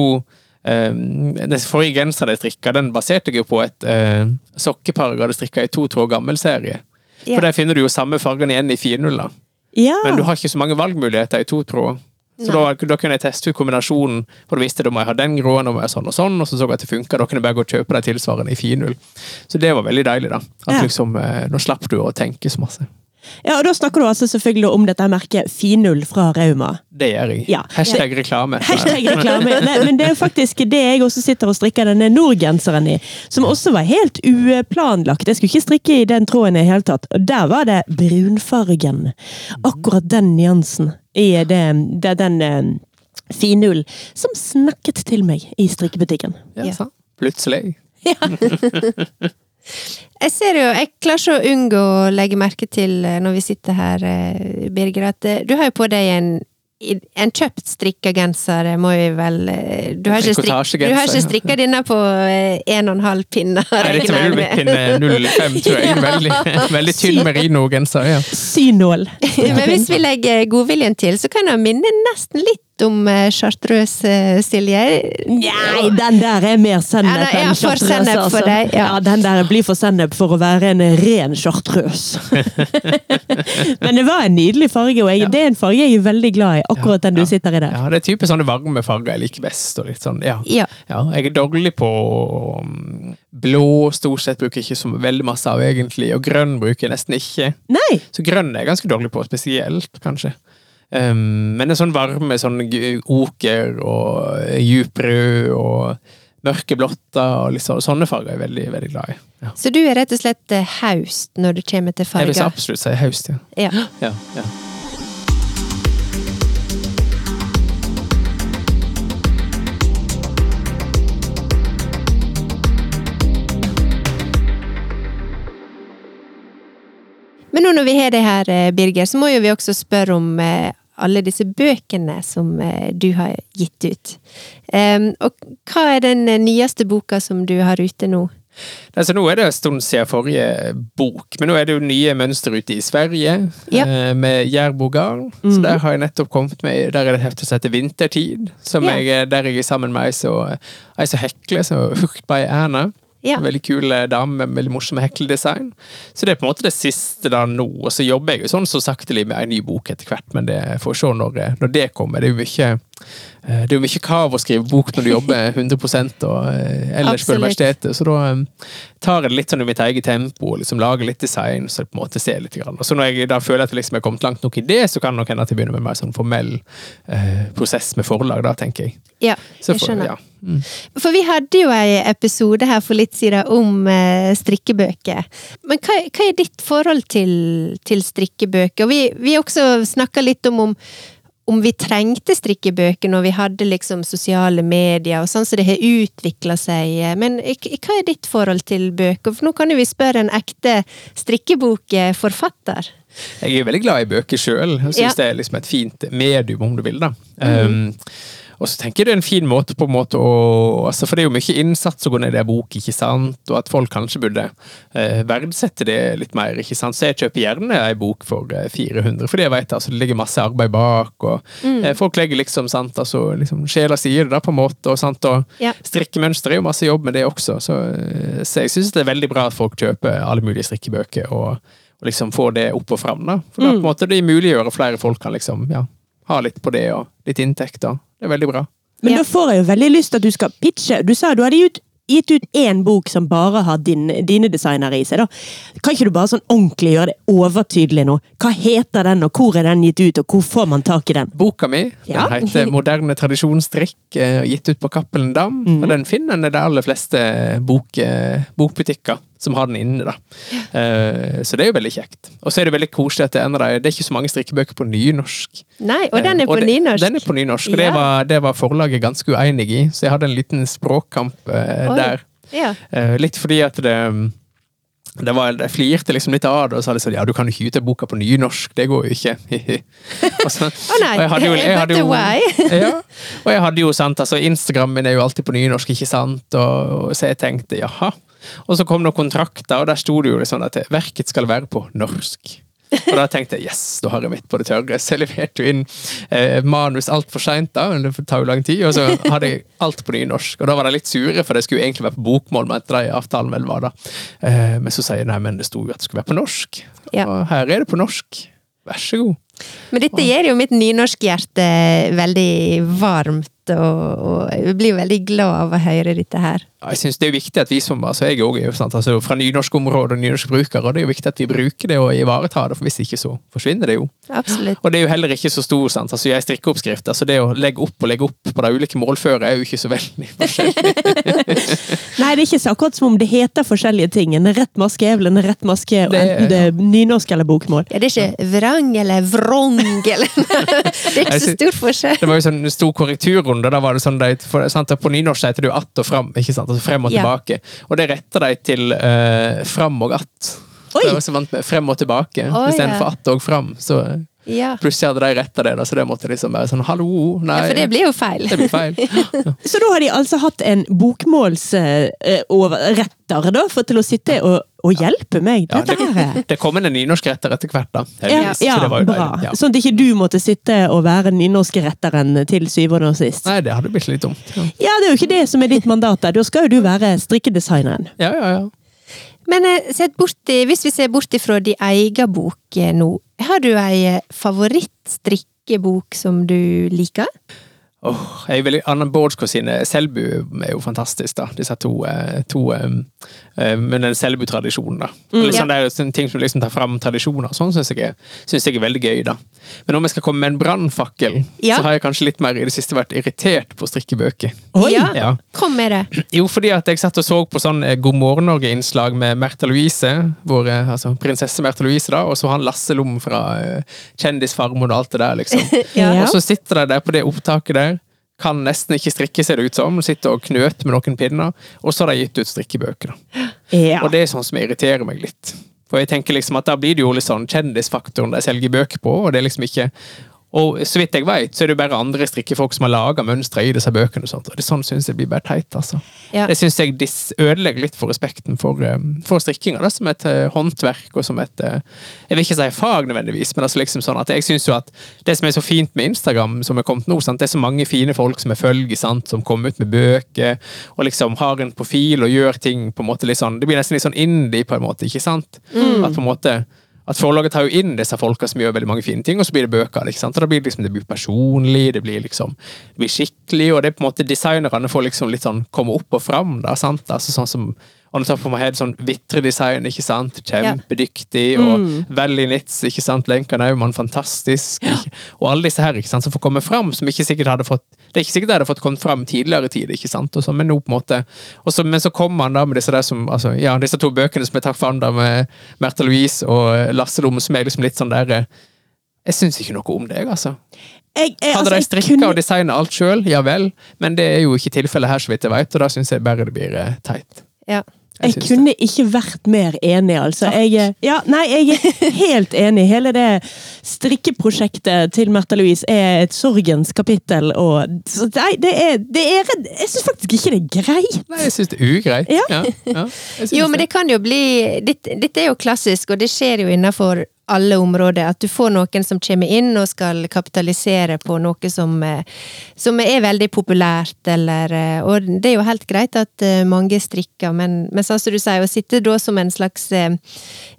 Um, Den forrige genseren jeg strikka, den baserte jeg jo på et uh, sokkepar jeg hadde strikka i to tråd gammel-serie. Yeah. For der finner du jo samme fargen igjen i finull, da. Ja. Men du har ikke så mange valgmuligheter i to tråd. Så da, da kunne jeg teste ut kombinasjonen, for da visste jeg da må jeg ha den gråen og må jeg sånn og sånn, og så så jeg at det funka. Da kunne jeg bare gå og kjøpe de tilsvarende i finull. Så det var veldig deilig, da. At Ja. liksom, eh, Nå slapp du å tenke så masse. Ja, og Da snakker du altså selvfølgelig om dette merket Finull fra Rauma. Det gjør jeg. Ja. Hashtag reklame. Hashtag reklame. Nei, men det er faktisk det jeg også sitter og strikker denne Nord-genseren i. Som også var helt uplanlagt. Jeg skulle ikke strikke i den tråden i det hele tatt. Og der var det brunfargen. Akkurat den nyansen i det, det den eh, finull som snakket til meg i strikkebutikken. Ja, Ja. sant? Plutselig. [laughs] Jeg ser jo, jeg klarer ikke å unngå å legge merke til eh, når vi sitter her, eh, Birger, at eh, du har jo på deg en en kjøpt strikka genser, må vi vel Du har ikke, strik, du har ikke strikka denne på en og en halv pinne, Nei, dette er ulvepinne jeg bli 05, tror jeg. [laughs] Veldig, veldig tynn merino-genser. Ja. Synål. [laughs] Men hvis vi legger godviljen til, så kan det minne nesten litt om eh, chartreuse, eh, Silje. Nei, den der er mer sennep Ja, ja, enn for chartreuse. altså. deg, ja. ja, den der blir for sennep for å være en ren chartreuse. [laughs] Men det var en nydelig farge, og jeg, det er en farge jeg er veldig glad i. Akkurat den du Ja. sitter i der. Ja, det er type sånne varme farger jeg liker best. Og litt sånn, ja. Ja. Ja, jeg er dårlig på um, blå, stort sett bruker jeg ikke så veldig masse av egentlig, og grønn bruker jeg nesten ikke. Nei! Så grønn er jeg ganske dårlig på, spesielt, kanskje. Um, men en sånn varme, sånn oker og djuprød og mørke blotter og liksom, sånne, farger er jeg veldig, veldig glad i. Ja. Så du er rett og slett eh, haust når det kommer til farger? Jeg vil absolutt si haust, ja. Ja. ja, ja. Men nå når vi har det her, eh, Birger, så må jo vi også spørre om eh, alle disse bøkene som eh, du har gitt ut. Og hva er den eh, nyeste boka som du har ute nå? Altså, nå er det en stund siden forrige bok, men nå er det jo nye mønster ute i Sverige Ja. eh, med Jærbogarn. Så der har jeg nettopp kommet med Der er det et hefte som heter Vintertid, som Ja. jeg, der jeg er sammen med ei som hekler, som er Fruchtbei Erna. Ja. Veldig kul eh, dame med veldig morsomme hekledesign. Så det er på en måte det siste da nå. Og så jobber jeg jo sånn så saktelig med en ny bok etter hvert, men det får se når, eh, når det kommer. Det er jo mye eh, det er jo mye krav å skrive bok når du jobber 100 og ellers på universitetet, så da tar det litt sånn i mitt eget tempo liksom lager litt design, så det på en måte ser litt. Grann. Og så når jeg da føler at jeg liksom er kommet langt nok i det, så kan det nok hende at jeg begynner med en mer sånn formell eh, prosess med forlag, da, tenker jeg. Ja, jeg for, skjønner. ja. Mm. For vi hadde jo en episode her for litt siden om eh, strikkebøker. Men hva, hva er ditt forhold til, til strikkebøker? Og vi, vi også snakka litt om, om om vi trengte strikkebøker når vi hadde liksom sosiale medier og sånn, så det har utvikla seg. Men hva er ditt forhold til bøker? For nå kan jo vi spørre en ekte strikkebokforfatter. Jeg er veldig glad i bøker sjøl. Syns Ja. det er liksom et fint medium, om du vil. da. Um, og så tenker jeg det er en fin måte på en måte å altså For det er jo mye innsats å gå ned i en bok, ikke sant? og at folk kanskje burde eh, verdsette det litt mer. ikke sant? Så jeg kjøper gjerne ei bok for eh, 400, fordi jeg vet altså, det ligger masse arbeid bak. og eh, Folk legger liksom sant, altså, liksom sjela si i det, da, på en måte. og, sant, og Ja. Strikkemønster er jo masse jobb med det også, så, eh, så jeg syns det er veldig bra at folk kjøper alle mulige strikkebøker. og og liksom få det opp og fram. da. For da på en måte det muliggjør at flere folk kan liksom, ja, ha litt på det, og litt inntekter. Det er veldig bra. Men Ja. da får jeg jo veldig lyst til at du skal pitche. Du sa du hadde gitt, gitt ut én bok som bare har din, dine designere i seg. da. Kan ikke du bare sånn ordentlig gjøre det overtydelig nå? Hva heter den, og hvor er den gitt ut, og hvor får man tak i den? Boka mi Ja. den heter [laughs] 'Moderne tradisjonsstrikk', eh, gitt ut på Cappelen Dam. Og den finner en i de aller fleste bok, eh, bokbutikker som har den inne. da. Uh, Så det er jo veldig kjekt. Og så er det veldig koselig at det det er ikke så mange strikkebøker på nynorsk. Nei, og den Eh, er på det- nynorsk. Den er på nynorsk, og det, var, det var forlaget ganske uenig i, så jeg hadde en liten språkkamp uh, der. Ja. Eh, litt fordi at det det var, Jeg flirte liksom litt av det og sa liksom, ja, du kan jo ikke gi ut boka på nynorsk, det går jo ikke. [laughs] og så, Å nei, og jeg hadde jo- jeg hadde jo- [laughs] ja, og jeg hadde jo sant, altså Instagram min er jo alltid på nynorsk, ikke sant? Og, og så jeg tenkte jaha. Og så kom det noen kontrakter, og der sto det jo sånn at verket skal være på norsk. Og da tenkte jeg yes, da har jeg mitt på det tørre. Så jeg leverte jo inn eh, manus altfor seint, da. Det tar jo lang tid. Og så hadde jeg alt på nynorsk. Og da var de litt sure, for det skulle jo egentlig være på bokmål. Men etter de avtalen vel var da. Eh, men så sier nei, men det sto jo at det skulle være på norsk. Ja. Og her er det på norsk. Vær så god. Men dette gjør jo mitt nynorskhjerte veldig varmt, og, og jeg blir veldig glad av å høre dette her. Ja, Jeg synes Det er viktig at vi som altså jeg også er sant, altså fra nynorskområdet og nynorskbrukere, og det er jo viktig at vi bruker det og ivaretar det, for hvis ikke så forsvinner det jo. Absolutt. Og det er jo heller ikke så stor, sant? altså jeg strikker oppskrift, altså det å legge opp og legge opp på de ulike målføre er jo ikke så veldig [laughs] forskjellig. Nei, det er ikke så akkurat som om det heter forskjellige ting. En rett maske er vel en rett maske, Det- enten det er nynorsk eller bokmål. Ja, det er ikke vrang eller vrong eller [laughs] Det er ikke så stor forskjell. Det var jo sånn stor korrekturrunde, da var det sånn de, for, sant? På nynorsk heter det jo att og fram, ikke sant? Altså frem og Ja. tilbake. Og det retter de til uh, fram og att. Oi! Jeg var så vant med frem og tilbake, istedenfor ja. att og fram. Så Ja. plutselig hadde de retta det, da, så det måtte liksom være sånn hallo, nei. ja, for det blir jo feil. det blir feil. [laughs] Så da har de altså hatt en bokmålsretter, da, for til å sitte og, og hjelpe meg. Ja, Dette det, her det kom en nynorskretter etter hvert, da. ja, ja, så det var jo bra. Ja. Sånn at ikke du måtte sitte og være nynorskretteren til syvende og sist. Nei, det hadde blitt litt dumt. Ja, Ja, det er jo ikke det som er ditt mandat. Da Da skal jo du være strikkedesigneren. ja, ja. ja. Men eh, sett bort hvis vi ser bort ifra din egen bok eh, nå, har du ei eh, favorittstrikkebok som du liker? Åh, jeg vil, Anna Bårdskog sine Selbu er jo fantastisk, da. Disse to, eh, to eh, med den Selbu-tradisjonen, da. Litt sånn der, sånne ting som liksom tar fram tradisjoner sånn, syns jeg, er- synes jeg er veldig gøy, da. Men om jeg skal komme med en brannfakkel, Ja. så har jeg kanskje litt mer i det siste vært irritert på strikkebøker. Oi! Ja. Ja. Kom med det. [clears throat] Jo, fordi at jeg satt og så på sånn eh, God morgen Norge-innslag med Märtha Louise, vår, eh, altså prinsesse Märtha Louise, da, og så han Lasse Lom fra uh, Kjendisfarmor og alt det der, liksom. [laughs] Ja. Og så sitter de der på det opptaket der, kan nesten ikke strikke, ser det ut som, sitter og knøter med noen pinner, og så har de gitt ut strikkebøker. da. Ja. Og det er sånn som irriterer meg litt. For jeg tenker liksom at da blir det jo litt sånn kjendisfaktoren de selger bøker på, og det er liksom ikke Og så vidt jeg vet, så er det jo bare andre strikkefolk som har laga mønstre i disse bøkene. og sånt, og det sånn synes jeg blir bare teit. altså. Ja. Det syns jeg ødelegger litt for respekten for, eh, for strikkinga da, som et eh, håndverk og som et eh, Jeg vil ikke si fag nødvendigvis, men altså liksom sånn at jeg synes jo at det som er så fint med Instagram, som er kommet nå, sant, det er så mange fine folk som jeg følger, sant, som kommer ut med bøker og liksom har en profil og gjør ting på en måte litt sånn Det blir nesten litt sånn indie, på en måte, ikke sant? At på en måte at Forlaget tar jo inn disse folka som gjør veldig mange fine ting, og så blir det bøker. ikke sant? Og da blir det, liksom, det blir personlig, det blir liksom det blir skikkelig, og det er på en måte designerne får liksom litt sånn komme opp og fram. da, sant? Altså sånn som On top of my head, sånn Vitre-design, ikke sant? Kjempedyktig. Og Veldig Nitz, ikke sant? Lenka Naumann, fantastisk. Ja. Og alle disse her ikke sant? som får komme fram, som ikke sikkert hadde fått Det er ikke sikkert det hadde fått kommet fram tidligere i tid, ikke sant? Og så, men nå på en måte og så, Men så kommer han da med disse der som altså, ja, disse to bøkene som jeg tar fram, da med Märtha Louise og Lasse Lomme, som er liksom litt sånn der Jeg syns ikke noe om deg, altså. Jeg, jeg, Hadde altså, de strikka kunne- og designa alt sjøl, ja vel, men det er jo ikke tilfellet her, så vidt jeg vet, og da syns jeg bare det blir eh, teit. Ja. Jeg jeg kunne ikke vært mer enig, altså. Jeg, ja, nei, jeg er [laughs] helt enig. Hele det strikkeprosjektet til Märtha Louise er et sorgens kapittel. Og, så nei, det er, det er Jeg syns faktisk ikke det er greit. Nei, jeg syns det er ugreit. Ja. Ja, ja, Jo, men det kan jo bli Dette, er jo klassisk, og det skjer jo innenfor alle områder. At du får noen som kommer inn og skal kapitalisere på noe som, eh, som er veldig populært, eller eh, Og det er jo helt greit at eh, mange strikker, men, men sånn som du sier, å sitte da som en slags eh,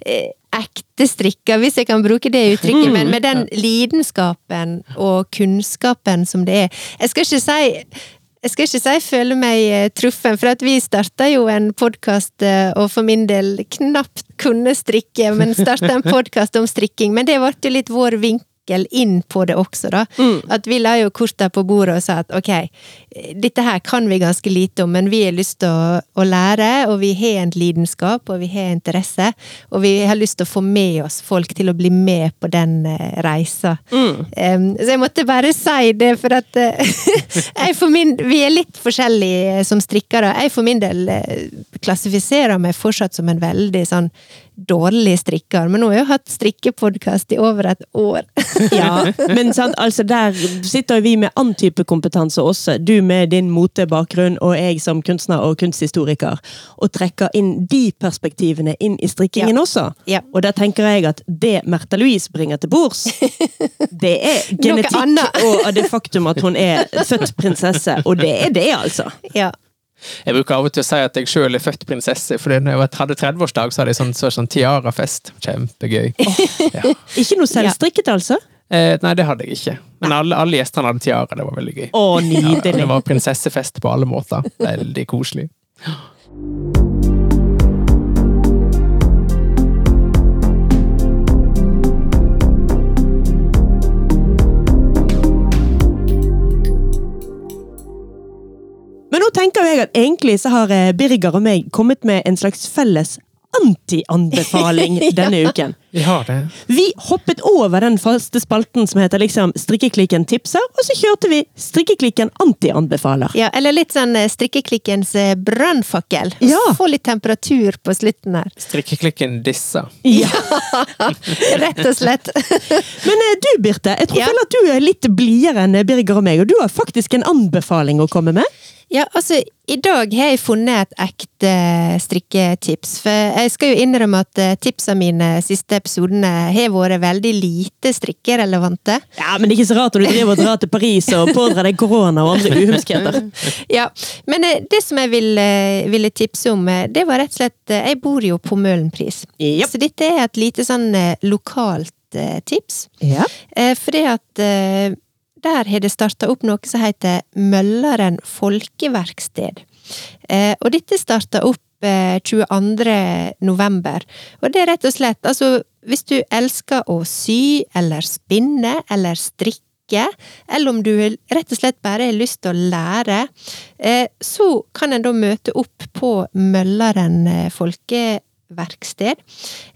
eh, ekte strikker, hvis jeg kan bruke det uttrykket, men med den lidenskapen og kunnskapen som det er. Jeg skal ikke si jeg skal ikke si jeg føler meg eh, truffen, for at vi starta jo en podkast, og for min del knapt kunne strikke, men starta en [laughs] podkast om strikking. Men det ble jo litt vår vinkel inn på det også, da. At vi la jo korta på bordet og sa at ok, dette her kan vi ganske lite om, men vi har lyst til å, å lære, og vi har en lidenskap, og vi har interesse, og vi har lyst til å få med oss folk til å bli med på den eh, reisa. Um, så jeg måtte bare si det, for at eh, [laughs] for min, Vi er litt forskjellige som strikkere. Jeg for min del eh, klassifiserer meg fortsatt som en veldig sånn dårlig strikker, men nå har jeg hatt strikkepodkast i over et år. [laughs] Ja, men sant, altså der sitter vi med annen type kompetanse også. Du med din motebakgrunn, og jeg som kunstner og kunsthistoriker. Og trekker inn de perspektivene inn i strikkingen Ja. også. Ja. Og da tenker jeg at det Märtha Louise bringer til bords, [laughs] det er genetikk og det faktum at hun er født prinsesse. Og det er det, altså. Ja. Jeg bruker av og til å si at jeg sjøl er født prinsesse, for når jeg hadde 30-årsdag, så hadde jeg sånn, så, sånn tiarafest. Kjempegøy. [laughs] Ja. Ikke noe selvstrikket, altså? Eh, nei, det hadde jeg ikke. Men alle, alle gjestene hadde tiara. Det var veldig gøy. Oh, Ja, det var prinsessefest på alle måter. Veldig koselig. [gasps] tenker jeg at egentlig så har eh, Birger og meg kommet med en slags felles anti-anbefaling [laughs] denne uken. Vi har det. Vi hoppet over den faste spalten som heter liksom Strikkeklikken tipser, og så kjørte vi Strikkeklikken anti-anbefaler. ja, eller litt sånn eh, strikkeklikkens eh, brannfakkel. Ja. Få litt temperatur på slutten her. Strikkeklikken dissa. Ja. [laughs] Rett og slett. [laughs] Men eh, du, Birte, jeg tror Ja. vel at du er litt blidere enn Birger og meg, og du har faktisk en anbefaling å komme med? Ja, altså, i dag har jeg funnet et ekte strikketips. For jeg skal jo innrømme at tipsene mine siste episodene har vært veldig lite strikkerelevante. Ja, men det er ikke så rart når du driver og drar til Paris og pådrar deg korona og andre uhumskheter. [laughs] Ja, men eh, det som jeg ville, ville tipse om, eh, det var rett og slett eh, Jeg bor jo på Møhlenpris. yep. Så dette er et lite sånn eh, lokalt eh, tips. Ja. Eh, fordi at eh, der har det starta opp noe som heter Møllaren folkeverksted. Eh, og dette starta opp eh, 22. november. Og det er rett og slett, altså hvis du elsker å sy eller spinne eller strikke, eller om du rett og slett bare har lyst til å lære, eh, så kan en da møte opp på Møllaren eh, folkeverksted.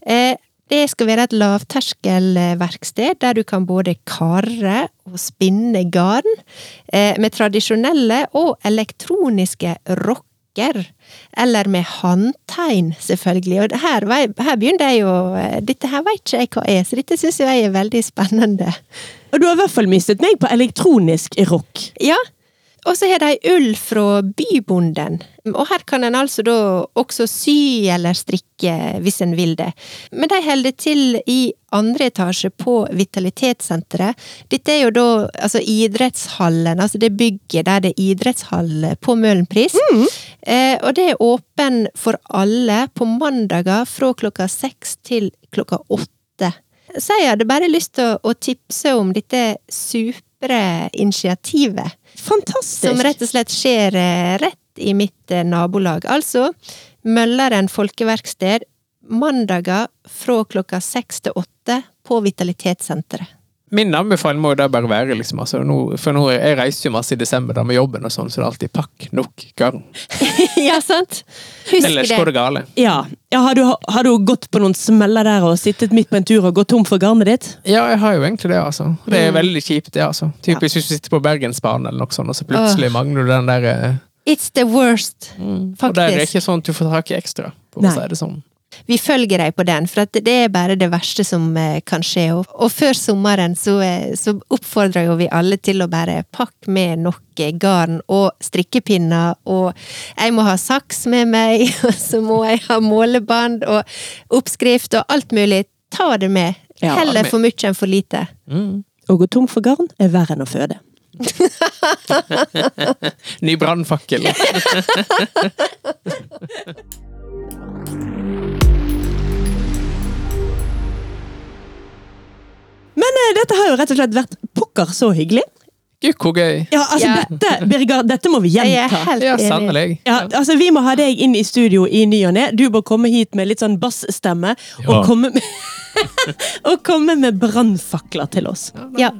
Eh, det skal være et lavterskelverksted der du kan både karre og spinne garn med tradisjonelle og elektroniske rokker strikker. Eller med håndtegn, selvfølgelig. Og her, her begynner jeg jo Dette her vet ikke jeg hva er, så dette syns jeg er veldig spennende. Og du har i hvert fall mistet meg på elektronisk rock. Ja, og så har de ull fra bybonden. Og her kan en altså da også sy eller strikke hvis en vil det. Men de holder til i andre etasje på Vitalitetssenteret. Dette er jo da altså idrettshallen, altså det bygget der det er idrettshall på Møhlenpris. Eh, og det er åpen for alle på mandager fra klokka seks til klokka åtte. Så jeg hadde bare lyst til å, å tipse om dette supre initiativet. Fantastisk. Som rett og slett skjer eh, rett i mitt eh, nabolag. Altså Mølleren folkeverksted mandager fra klokka seks til åtte på Vitalitetssenteret. Min anbefaling må jo da bare være liksom, altså, nå, For nå, jeg reiser jo masse i desember da med jobben, og sånn, så det er alltid pakk nok garn. [laughs] ja, sant? Husk Ellers går det. gale. Ja. ja har, du, har du gått på noen smeller der og sittet midt på en tur og gått tom for garnet ditt? Ja, jeg har jo egentlig det, altså. Det Mm. er veldig kjipt, det, altså. Typisk hvis du sitter på Bergensbanen eller noe sånt, og så plutselig mangler du den der eh, It's the worst, faktisk. Og der er det ikke sånn at du får tak i ekstra, for å si det sånn. Vi følger deg på den, for at det er bare det verste som eh, kan skje. Og, før sommeren så, eh, så oppfordrer jo vi alle til å bare pakke med nok eh, garn og strikkepinner, og jeg må ha saks med meg, [laughs] og så må jeg ha målebånd og oppskrift og alt mulig. Ta det med. Heller for mye enn for lite. Å gå tom for garn er verre enn å føde. [laughs] Ny brannfakkel. [laughs] Men uh, dette har jo rett og slett vært pokker så hyggelig. Gud, hvor gøy. Ja, altså Ja. dette, Birger, dette må vi gjenta. helt Ja, sannelig. Ja, altså Vi må ha deg inn i studio i ny og ne. Du må komme hit med litt sånn bassstemme. Ja. Og komme med, [laughs] og komme med brannfakler til oss. Ja.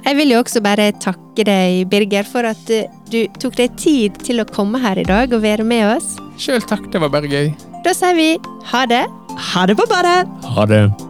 Jeg vil jo også bare takke deg, Birger, for at eh, du tok deg tid til å komme her i dag og være med oss. Sjøl takk, det var bare gøy. Da sier vi ha det. Ha det på badet! Ha det.